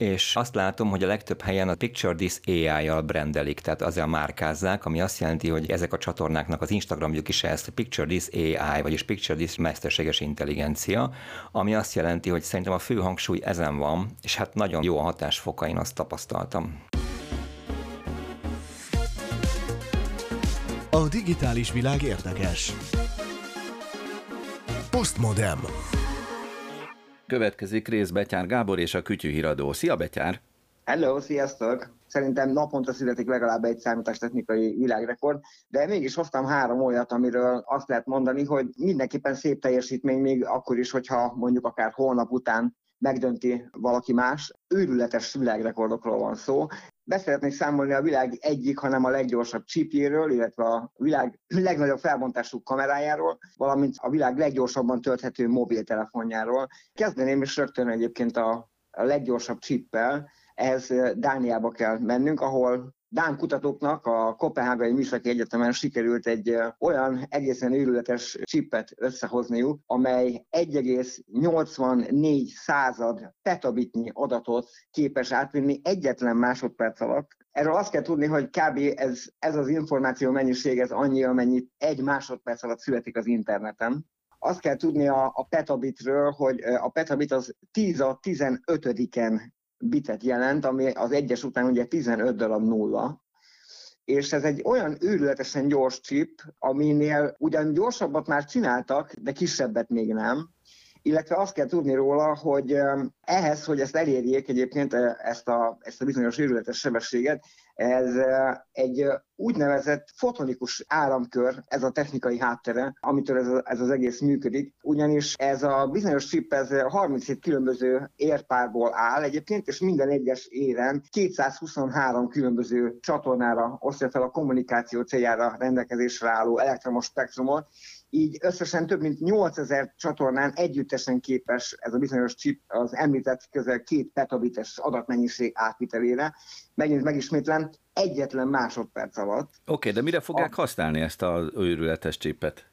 és azt látom, hogy a legtöbb helyen a Picture This AI-jal brendelik, tehát azzal márkázzák, ami azt jelenti, hogy ezek a csatornáknak az Instagramjuk is ezt Picture This AI, vagyis Picture This mesterséges intelligencia, ami azt jelenti, hogy szerintem a fő hangsúly ezen van, és hát nagyon jó a hatásfoka, én azt tapasztaltam. A digitális világ érdekes. Postmodem. Következik rész Betyár Gábor és a Kütyű Híradó. Szia Betyár! Hello, sziasztok! Szerintem naponta születik legalább egy számítástechnikai világrekord, de mégis hoztam három olyat, amiről azt lehet mondani, hogy mindenképpen szép teljesítmény még akkor is, hogyha mondjuk akár holnap után megdönti valaki más. Őrületes világrekordokról van szó, Beszeretnék számolni a világ egyik, hanem a leggyorsabb csipjéről, illetve a világ legnagyobb felbontású kamerájáról, valamint a világ leggyorsabban tölthető mobiltelefonjáról. Kezdeném is rögtön egyébként a, a leggyorsabb csippel, ehhez Dániába kell mennünk, ahol Dán kutatóknak a Kopenhágai Műszaki Egyetemen sikerült egy olyan egészen őrületes csippet összehozniuk, amely 1,84 század petabitnyi adatot képes átvinni egyetlen másodperc alatt. Erről azt kell tudni, hogy kb. ez, ez az információ mennyiség, ez annyi, amennyit egy másodperc alatt születik az interneten. Azt kell tudni a, a petabitről, hogy a petabit az 10 a 15-en bitet jelent, ami az egyes után ugye 15 darab nulla, és ez egy olyan őrületesen gyors chip, aminél ugyan gyorsabbat már csináltak, de kisebbet még nem, illetve azt kell tudni róla, hogy ehhez, hogy ezt elérjék egyébként ezt a, ezt a bizonyos őrületes sebességet, ez egy úgynevezett fotonikus áramkör, ez a technikai háttere, amitől ez, a, ez az egész működik, ugyanis ez a bizonyos chip, ez 37 különböző érpárból áll egyébként, és minden egyes éren 223 különböző csatornára osztja fel a kommunikáció céljára rendelkezésre álló elektromos spektrumot, így összesen több mint 8000 csatornán együttesen képes ez a bizonyos chip az említett közel két petabites adatmennyiség átvitelére. Megint megismétlem, egyetlen másodperc alatt. Oké, okay, de mire fogják a... használni ezt az őrületes csipet?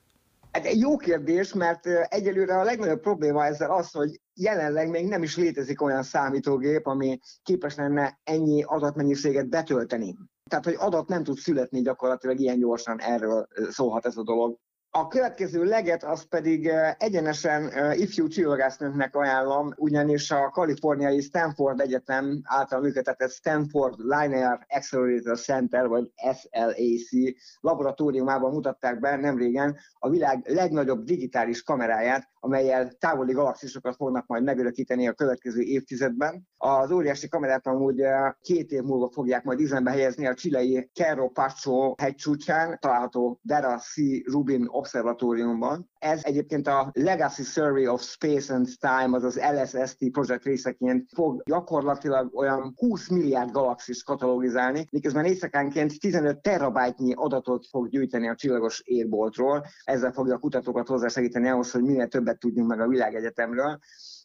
Ez egy jó kérdés, mert egyelőre a legnagyobb probléma ezzel az, hogy jelenleg még nem is létezik olyan számítógép, ami képes lenne ennyi adatmennyiséget betölteni. Tehát, hogy adat nem tud születni gyakorlatilag ilyen gyorsan, erről szólhat ez a dolog. A következő leget az pedig eh, egyenesen eh, ifjú csillagásznőknek ajánlom, ugyanis a kaliforniai Stanford Egyetem által működtetett Stanford Linear Accelerator Center, vagy SLAC laboratóriumában mutatták be nemrégen a világ legnagyobb digitális kameráját, amelyel távoli galaxisokat fognak majd megörökíteni a következő évtizedben. Az óriási kamerát amúgy eh, két év múlva fogják majd üzembe helyezni a csilei Cerro Pacho hegycsúcsán, található Dara C. Rubin Obszervatóriumban. Ez egyébként a Legacy Survey of Space and Time, azaz LSST projekt részeként fog gyakorlatilag olyan 20 milliárd galaxis katalogizálni, miközben éjszakánként 15 terabájtnyi adatot fog gyűjteni a csillagos égboltról. Ezzel fogja a kutatókat hozzásegíteni ahhoz, hogy minél többet tudjunk meg a világegyetemről.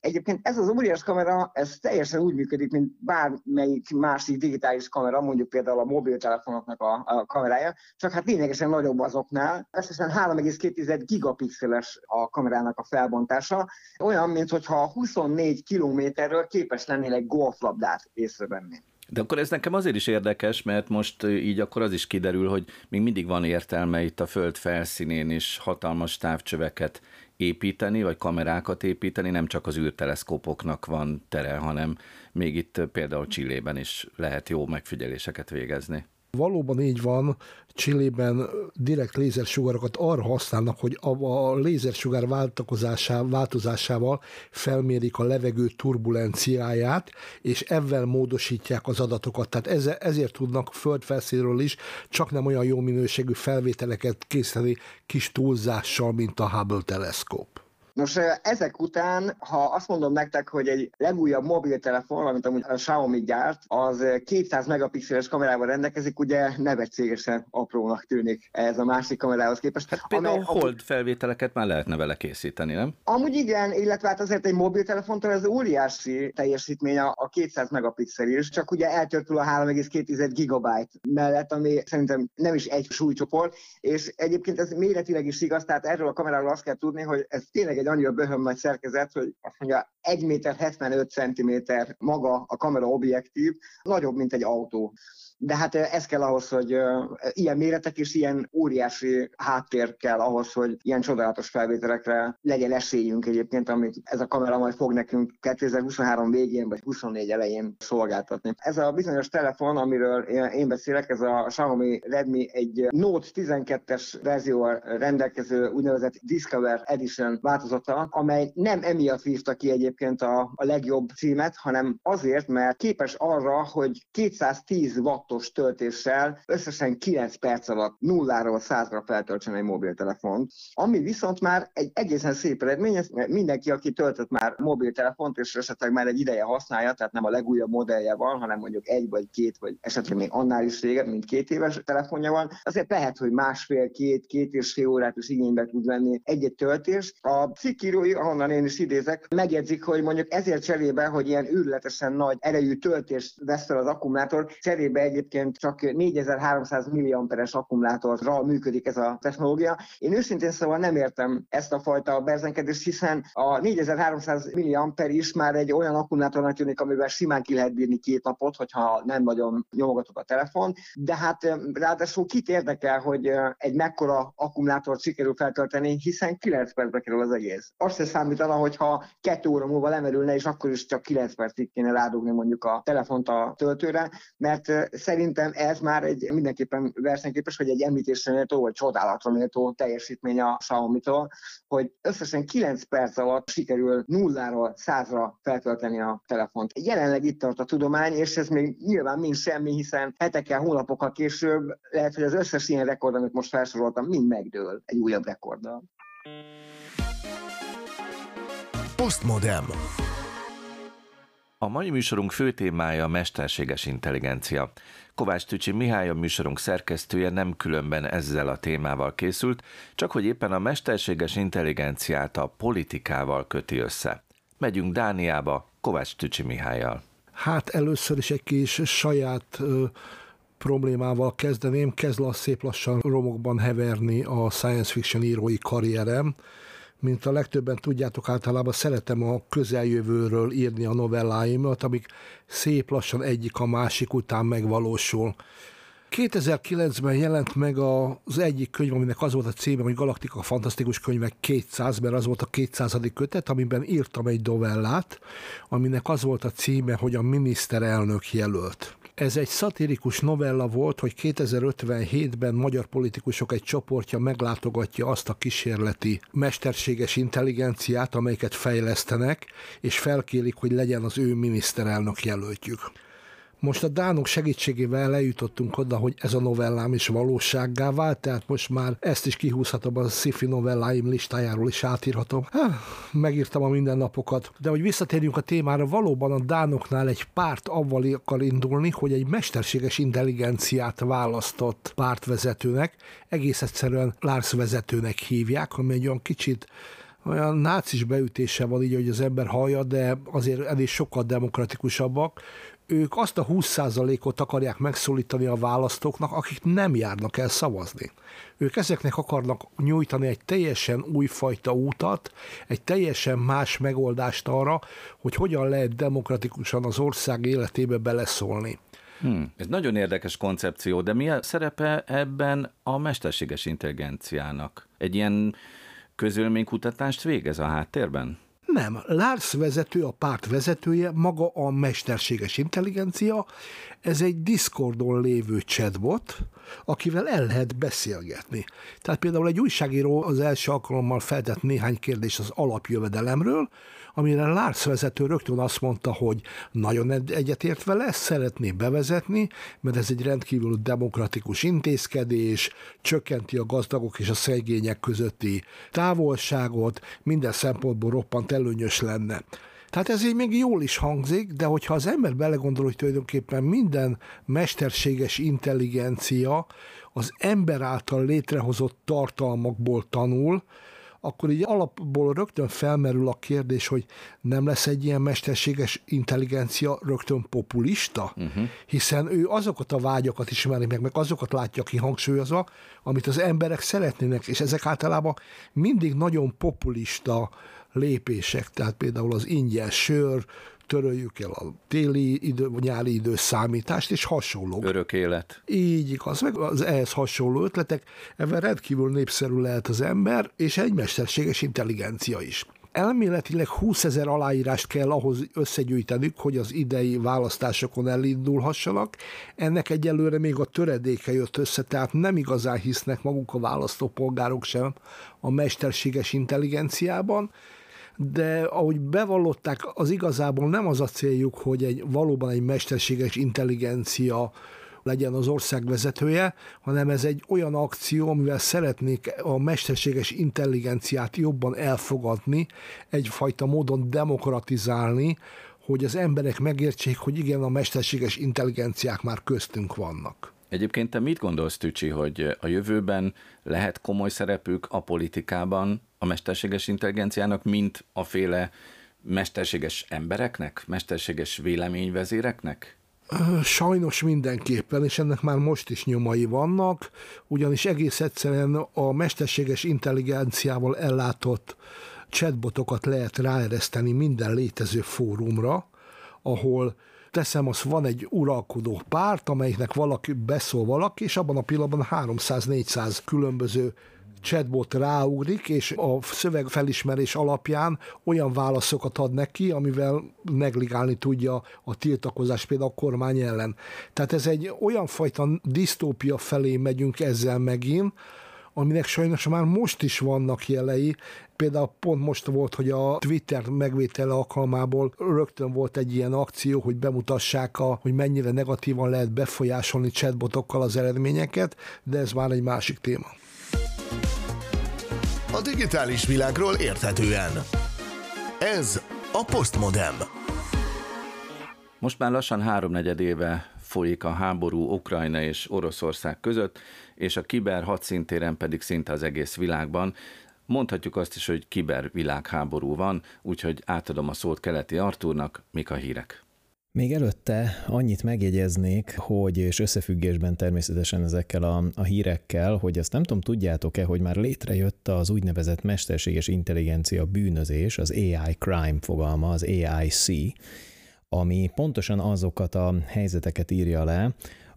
Egyébként ez az óriás kamera, ez teljesen úgy működik, mint bármelyik másik digitális kamera, mondjuk például a mobiltelefonoknak a, a kamerája, csak hát lényegesen nagyobb azoknál. Összesen 3,2 gigapixeles a kamerának a felbontása, olyan, mintha 24 kilométerről képes lennél egy golflabdát észrevenni. De akkor ez nekem azért is érdekes, mert most így akkor az is kiderül, hogy még mindig van értelme itt a föld felszínén is hatalmas távcsöveket építeni, vagy kamerákat építeni, nem csak az űrteleszkópoknak van tere, hanem még itt például Csillében is lehet jó megfigyeléseket végezni. Valóban így van, Csillében direkt lézersugarokat arra használnak, hogy a, lézersugár változásával, változásával felmérik a levegő turbulenciáját, és ezzel módosítják az adatokat. Tehát ezért tudnak földfelszínről is csak nem olyan jó minőségű felvételeket készíteni kis túlzással, mint a Hubble teleszkóp. Nos, ezek után, ha azt mondom nektek, hogy egy legújabb mobiltelefon, amit amúgy a Xiaomi gyárt, az 200 megapixeles kamerával rendelkezik, ugye nevetségesen aprónak tűnik ez a másik kamerához képest. Hát például amely, hold felvételeket már lehetne vele készíteni, nem? Amúgy igen, illetve hát azért egy mobiltelefontól ez óriási teljesítmény a 200 megapixel is, csak ugye eltörpül a 3,2 gigabyte mellett, ami szerintem nem is egy súlycsoport, és egyébként ez méretileg is igaz, tehát erről a kameráról azt kell tudni, hogy ez tényleg egy annyira böhöm nagy szerkezet, hogy azt mondja 1 méter 75 cm maga a kamera objektív, nagyobb, mint egy autó de hát ez kell ahhoz, hogy ilyen méretek és ilyen óriási háttér kell ahhoz, hogy ilyen csodálatos felvételekre legyen esélyünk egyébként, amit ez a kamera majd fog nekünk 2023 végén vagy 24 elején szolgáltatni. Ez a bizonyos telefon, amiről én beszélek, ez a Xiaomi Redmi egy Note 12-es verzióval rendelkező úgynevezett Discover Edition változata, amely nem emiatt vívta ki egyébként a, a legjobb címet, hanem azért, mert képes arra, hogy 210 watt wattos töltéssel összesen 9 perc alatt nulláról százra feltöltsen egy mobiltelefont, ami viszont már egy egészen szép eredmény, mert mindenki, aki töltött már mobiltelefont, és esetleg már egy ideje használja, tehát nem a legújabb modellje van, hanem mondjuk egy vagy két, vagy esetleg még annál is régebb, mint két éves telefonja van, azért lehet, hogy másfél, két, két és fél órát is igénybe tud venni egy-egy töltés. A cikkírói, ahonnan én is idézek, megjegyzik, hogy mondjuk ezért cserébe, hogy ilyen űrletesen nagy erejű töltést vesz fel az akkumulátor, cserébe egyébként csak 4300 milliamperes akkumulátorra működik ez a technológia. Én őszintén szóval nem értem ezt a fajta berzenkedést, hiszen a 4300 milliamper is már egy olyan akkumulátornak tűnik, amivel simán ki lehet bírni két napot, hogyha nem nagyon nyomogatok a telefon, de hát ráadásul kit érdekel, hogy egy mekkora akkumulátort sikerül feltölteni, hiszen 9 percbe kerül az egész. Azt se számítana, hogyha kettő óra múlva lemerülne, és akkor is csak 9 percig kéne rádugni mondjuk a telefont a töltőre, mert szerintem ez már egy mindenképpen versenyképes, hogy egy említésre méltó, vagy csodálatra méltó teljesítmény a Xiaomi-tól, hogy összesen 9 perc alatt sikerül nulláról százra feltölteni a telefont. Jelenleg itt tart a tudomány, és ez még nyilván mind semmi, hiszen hetekkel, hónapokkal később lehet, hogy az összes ilyen rekord, amit most felsoroltam, mind megdől egy újabb rekorddal. Postmodem. A mai műsorunk fő témája a mesterséges intelligencia. Kovács Tücsi Mihály, a műsorunk szerkesztője nem különben ezzel a témával készült, csak hogy éppen a mesterséges intelligenciát a politikával köti össze. Megyünk Dániába, Kovács Tücsi Mihályjal. Hát először is egy kis saját ö, problémával kezdeném. Kezd lassz, szép lassan romokban heverni a science fiction írói karrierem. Mint a legtöbben tudjátok, általában szeretem a közeljövőről írni a novelláimat, amik szép lassan egyik a másik után megvalósul. 2009-ben jelent meg az egyik könyv, aminek az volt a címe, hogy Galaktika Fantasztikus Könyvek 200, mert az volt a 200. kötet, amiben írtam egy novellát, aminek az volt a címe, hogy a miniszterelnök jelölt. Ez egy szatirikus novella volt, hogy 2057-ben magyar politikusok egy csoportja meglátogatja azt a kísérleti mesterséges intelligenciát, amelyeket fejlesztenek, és felkérik, hogy legyen az ő miniszterelnök jelöltjük. Most a Dánok segítségével eljutottunk oda, hogy ez a novellám is valósággá vált, tehát most már ezt is kihúzhatom a sci-fi novelláim listájáról is átírhatom. Megírtam a mindennapokat. De hogy visszatérjünk a témára, valóban a Dánoknál egy párt avval akar indulni, hogy egy mesterséges intelligenciát választott pártvezetőnek, egész egyszerűen Lars vezetőnek hívják, ami egy olyan kicsit olyan nácis beütése van így, hogy az ember hallja, de azért elég sokkal demokratikusabbak ők azt a 20%-ot akarják megszólítani a választóknak, akik nem járnak el szavazni. Ők ezeknek akarnak nyújtani egy teljesen újfajta útat, egy teljesen más megoldást arra, hogy hogyan lehet demokratikusan az ország életébe beleszólni. Hmm. Ez nagyon érdekes koncepció, de mi a szerepe ebben a mesterséges intelligenciának? Egy ilyen közölménykutatást végez a háttérben? Nem, Lars vezető, a párt vezetője, maga a mesterséges intelligencia, ez egy Discordon lévő chatbot, akivel el lehet beszélgetni. Tehát például egy újságíró az első alkalommal feltett néhány kérdést az alapjövedelemről, amire Lars vezető rögtön azt mondta, hogy nagyon egyetért vele, ezt szeretné bevezetni, mert ez egy rendkívül demokratikus intézkedés, csökkenti a gazdagok és a szegények közötti távolságot, minden szempontból roppant előnyös lenne. Tehát ez így még jól is hangzik, de hogyha az ember belegondol, hogy tulajdonképpen minden mesterséges intelligencia az ember által létrehozott tartalmakból tanul, akkor így alapból rögtön felmerül a kérdés, hogy nem lesz egy ilyen mesterséges intelligencia rögtön populista, uh-huh. hiszen ő azokat a vágyakat ismeri meg, meg azokat látja ki hangsúlyozva, amit az emberek szeretnének, és ezek általában mindig nagyon populista lépések, tehát például az ingyen sör, töröljük el a téli idő, nyári időszámítást, és hasonló. Örök élet. Így igaz, meg az ehhez hasonló ötletek, ebben rendkívül népszerű lehet az ember, és egy mesterséges intelligencia is. Elméletileg 20 ezer aláírást kell ahhoz összegyűjtenük, hogy az idei választásokon elindulhassanak. Ennek egyelőre még a töredéke jött össze, tehát nem igazán hisznek maguk a választópolgárok sem a mesterséges intelligenciában de ahogy bevallották, az igazából nem az a céljuk, hogy egy valóban egy mesterséges intelligencia legyen az ország vezetője, hanem ez egy olyan akció, amivel szeretnék a mesterséges intelligenciát jobban elfogadni, egyfajta módon demokratizálni, hogy az emberek megértsék, hogy igen, a mesterséges intelligenciák már köztünk vannak. Egyébként te mit gondolsz, Tücsi, hogy a jövőben lehet komoly szerepük a politikában a mesterséges intelligenciának, mint a féle mesterséges embereknek, mesterséges véleményvezéreknek? Sajnos mindenképpen, és ennek már most is nyomai vannak, ugyanis egész egyszerűen a mesterséges intelligenciával ellátott chatbotokat lehet ráereszteni minden létező fórumra, ahol teszem, az van egy uralkodó párt, amelyiknek valaki beszól valaki, és abban a pillanatban 300-400 különböző chatbot ráugrik, és a szövegfelismerés alapján olyan válaszokat ad neki, amivel negligálni tudja a tiltakozás például a kormány ellen. Tehát ez egy olyan fajta disztópia felé megyünk ezzel megint, aminek sajnos már most is vannak jelei. Például pont most volt, hogy a Twitter megvétele alkalmából rögtön volt egy ilyen akció, hogy bemutassák, a, hogy mennyire negatívan lehet befolyásolni chatbotokkal az eredményeket, de ez már egy másik téma. A digitális világról érthetően. Ez a Postmodem. Most már lassan háromnegyed éve folyik a háború Ukrajna és Oroszország között, és a kiber hadszintéren pedig szinte az egész világban. Mondhatjuk azt is, hogy kiber világháború van, úgyhogy átadom a szót keleti Artúrnak, mik a hírek. Még előtte annyit megjegyeznék, hogy és összefüggésben természetesen ezekkel a, a hírekkel, hogy azt nem tudom, tudjátok-e, hogy már létrejött az úgynevezett mesterséges intelligencia bűnözés, az AI crime fogalma, az AIC, ami pontosan azokat a helyzeteket írja le,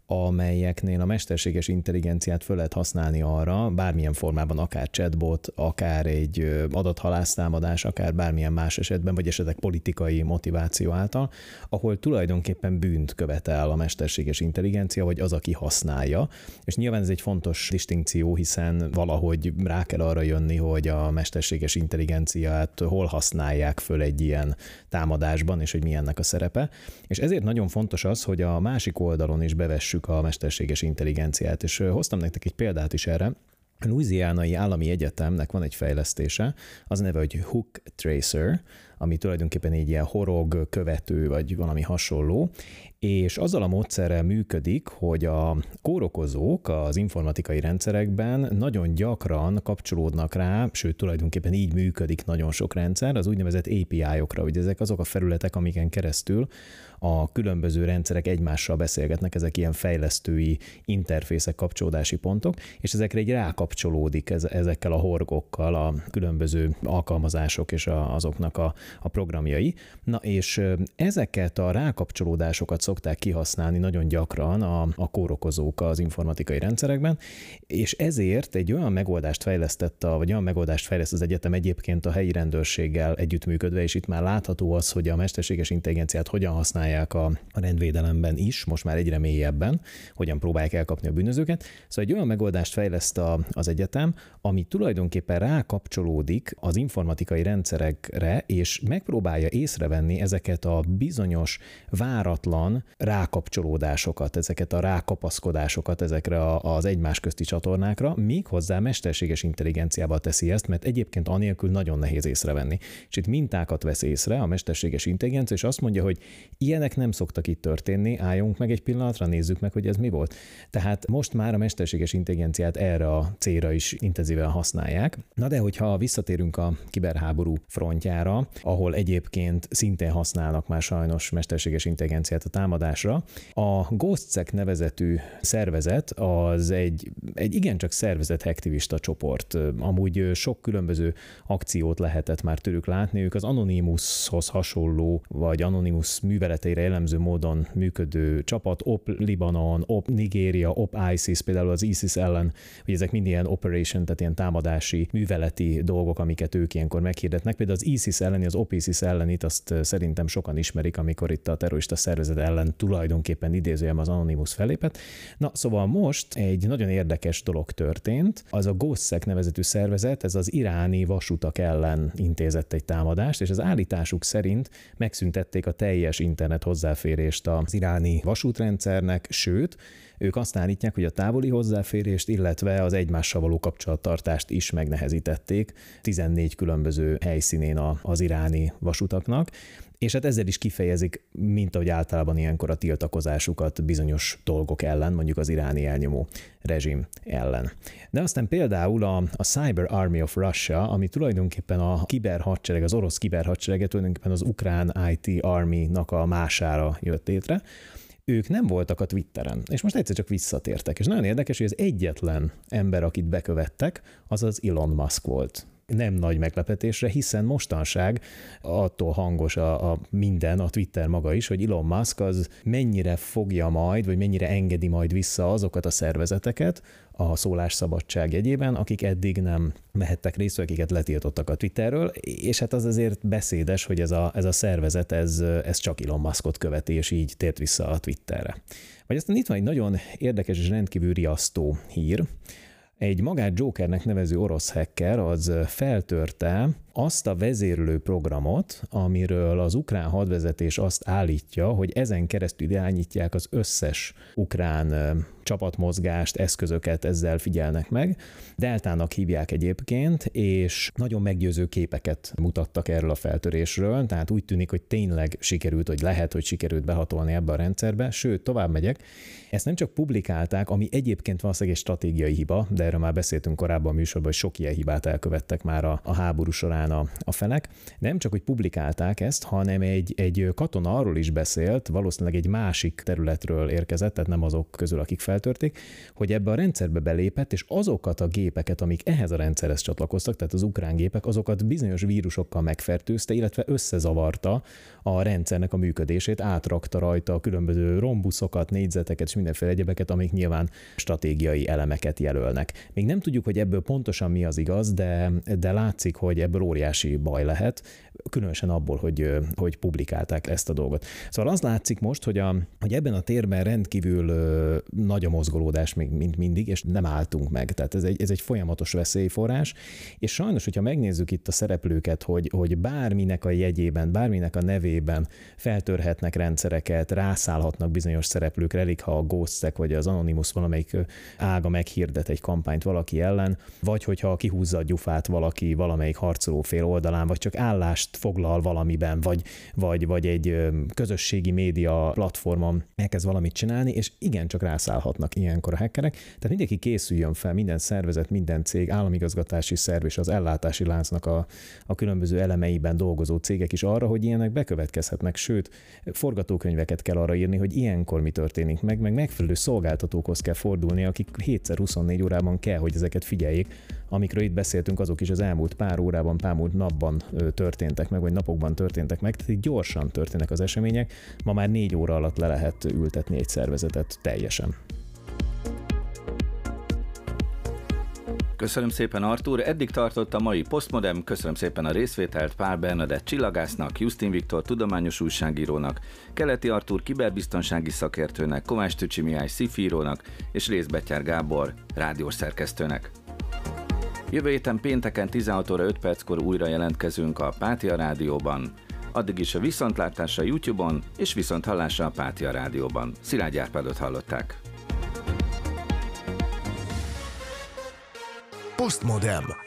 amelyeknél a mesterséges intelligenciát föl lehet használni arra, bármilyen formában, akár chatbot, akár egy adathalásztámadás, akár bármilyen más esetben, vagy esetleg politikai motiváció által, ahol tulajdonképpen bűnt követel a mesterséges intelligencia, vagy az, aki használja. És nyilván ez egy fontos distinkció, hiszen valahogy rá kell arra jönni, hogy a mesterséges intelligenciát hol használják föl egy ilyen támadásban, és hogy mi ennek a szerepe. És ezért nagyon fontos az, hogy a másik oldalon is bevessük keressük a mesterséges intelligenciát, és hoztam nektek egy példát is erre. A Louisianai Állami Egyetemnek van egy fejlesztése, az neve, hogy Hook Tracer, ami tulajdonképpen egy ilyen horog követő, vagy valami hasonló, és azzal a módszerrel működik, hogy a kórokozók az informatikai rendszerekben nagyon gyakran kapcsolódnak rá, sőt tulajdonképpen így működik nagyon sok rendszer, az úgynevezett API-okra, hogy ezek azok a felületek, amiken keresztül a különböző rendszerek egymással beszélgetnek, ezek ilyen fejlesztői interfészek, kapcsolódási pontok, és ezekre egy rákapcsolódik ez, ezekkel a horgokkal a különböző alkalmazások és azoknak a, a programjai. Na és ezeket a rákapcsolódásokat szokták kihasználni nagyon gyakran a, a kórokozók az informatikai rendszerekben, és ezért egy olyan megoldást fejlesztett, a, vagy olyan megoldást fejleszt az egyetem egyébként a helyi rendőrséggel együttműködve, és itt már látható az, hogy a mesterséges intelligenciát hogyan használják a, a rendvédelemben is, most már egyre mélyebben, hogyan próbálják elkapni a bűnözőket. Szóval egy olyan megoldást fejleszt a, az egyetem, ami tulajdonképpen rákapcsolódik az informatikai rendszerekre, és megpróbálja észrevenni ezeket a bizonyos váratlan rákapcsolódásokat, ezeket a rákapaszkodásokat ezekre az egymás közti csatornákra, míg hozzá mesterséges intelligenciával teszi ezt, mert egyébként anélkül nagyon nehéz észrevenni. És itt mintákat vesz észre a mesterséges intelligencia, és azt mondja, hogy ilyenek nem szoktak itt történni, álljunk meg egy pillanatra, nézzük meg, hogy ez mi volt. Tehát most már a mesterséges intelligenciát erre a célra is intenzíven használják. Na de hogyha visszatérünk a kiberháború frontjára, ahol egyébként szintén használnak már sajnos mesterséges intelligenciát a támadásra. A GhostSec nevezetű szervezet az egy, egy igencsak szervezet aktivista csoport. Amúgy sok különböző akciót lehetett már tőlük látni. Ők az Anonymoushoz hasonló, vagy Anonymous műveleteire jellemző módon működő csapat, OP Libanon, OP Nigéria, OP ISIS, például az ISIS ellen, hogy ezek mind ilyen operation, tehát ilyen támadási, műveleti dolgok, amiket ők ilyenkor meghirdetnek. Például az ISIS elleni, az OP ISIS ellenit azt szerintem sokan ismerik, amikor itt a terrorista szervezet ellen tulajdonképpen idézőjem az Anonymous felépet. Na, szóval most egy nagyon érdekes dolog történt. Az a GOSZEK nevezetű szervezet, ez az iráni vasutak ellen intézett egy támadást, és az állításuk szerint megszüntették a teljes internet hozzáférést az iráni vasútrendszernek, sőt, ők azt állítják, hogy a távoli hozzáférést, illetve az egymással való kapcsolattartást is megnehezítették 14 különböző helyszínén az iráni vasutaknak, és hát ezzel is kifejezik, mint ahogy általában ilyenkor a tiltakozásukat bizonyos dolgok ellen, mondjuk az iráni elnyomó rezsim ellen. De aztán például a, a Cyber Army of Russia, ami tulajdonképpen a kiberhadsereg, az orosz kiberhadsereg tulajdonképpen az ukrán IT Army-nak a mására jött létre, ők nem voltak a Twitteren, és most egyszer csak visszatértek. És nagyon érdekes, hogy az egyetlen ember, akit bekövettek, az az Elon Musk volt nem nagy meglepetésre, hiszen mostanság attól hangos a, a minden, a Twitter maga is, hogy Elon Musk az mennyire fogja majd, vagy mennyire engedi majd vissza azokat a szervezeteket a szólásszabadság jegyében, akik eddig nem mehettek részt, akiket letiltottak a Twitterről, és hát az azért beszédes, hogy ez a, ez a szervezet, ez, ez csak Elon Muskot követi, és így tért vissza a Twitterre. Vagy aztán itt van egy nagyon érdekes és rendkívül riasztó hír, egy magát Jokernek nevező orosz hacker az feltörte azt a vezérlő programot, amiről az ukrán hadvezetés azt állítja, hogy ezen keresztül irányítják az összes ukrán csapatmozgást, eszközöket ezzel figyelnek meg. Deltának hívják egyébként, és nagyon meggyőző képeket mutattak erről a feltörésről, tehát úgy tűnik, hogy tényleg sikerült, hogy lehet, hogy sikerült behatolni ebbe a rendszerbe, sőt, tovább megyek, ezt nem csak publikálták, ami egyébként valószínűleg egy stratégiai hiba, de erről már beszéltünk korábban a műsorban, hogy sok ilyen hibát elkövettek már a, a háború során a, a felek. Nem csak, hogy publikálták ezt, hanem egy, egy katona arról is beszélt, valószínűleg egy másik területről érkezett, tehát nem azok közül, akik feltörték, hogy ebbe a rendszerbe belépett, és azokat a gépeket, amik ehhez a rendszerhez csatlakoztak, tehát az ukrán gépek, azokat bizonyos vírusokkal megfertőzte, illetve összezavarta a rendszernek a működését, átrakta rajta a különböző rombuszokat, négyzeteket és mindenféle egyebeket, amik nyilván stratégiai elemeket jelölnek. Még nem tudjuk, hogy ebből pontosan mi az igaz, de, de látszik, hogy ebből óriási baj lehet, különösen abból, hogy, hogy publikálták ezt a dolgot. Szóval az látszik most, hogy, a, hogy ebben a térben rendkívül nagy a mozgolódás még mint mindig, és nem álltunk meg. Tehát ez egy, ez egy folyamatos veszélyforrás, és sajnos, hogyha megnézzük itt a szereplőket, hogy, hogy bárminek a jegyében, bárminek a nevében feltörhetnek rendszereket, rászállhatnak bizonyos szereplőkre, elég ha a Ghostek vagy az Anonymous valamelyik ága meghirdet egy kampányt valaki ellen, vagy hogyha kihúzza a gyufát valaki valamelyik harcoló fél oldalán, vagy csak állást foglal valamiben, vagy, vagy, vagy egy közösségi média platformon elkezd valamit csinálni, és igen, csak rászállhatnak ilyenkor a hackerek. Tehát mindenki készüljön fel, minden szervezet, minden cég, államigazgatási szerv és az ellátási láncnak a, a különböző elemeiben dolgozó cégek is arra, hogy ilyenek bekövetkezhetnek, sőt, forgatókönyveket kell arra írni, hogy ilyenkor mi történik meg, meg megfelelő szolgáltatókhoz kell fordulni, akik 7x24 órában kell, hogy ezeket figyeljék, amikről itt beszéltünk, azok is az elmúlt pár órában, pár múlt napban történtek meg, vagy napokban történtek meg, tehát gyorsan történnek az események. Ma már négy óra alatt le lehet ültetni egy szervezetet teljesen. Köszönöm szépen Artur, eddig tartott a mai Postmodem, köszönöm szépen a részvételt Pál Bernadett csillagásznak, Justin Viktor tudományos újságírónak, Keleti Artur kiberbiztonsági szakértőnek, Kovács Tücsi Mihály szifírónak és Részbetyár Gábor rádiós szerkesztőnek. Jövő héten pénteken 16 óra 5 perckor újra jelentkezünk a Pátia Rádióban. Addig is a viszontlátásra YouTube-on és viszont hallásra a Pátia Rádióban. Szilágy Árpádot hallották. Postmodem.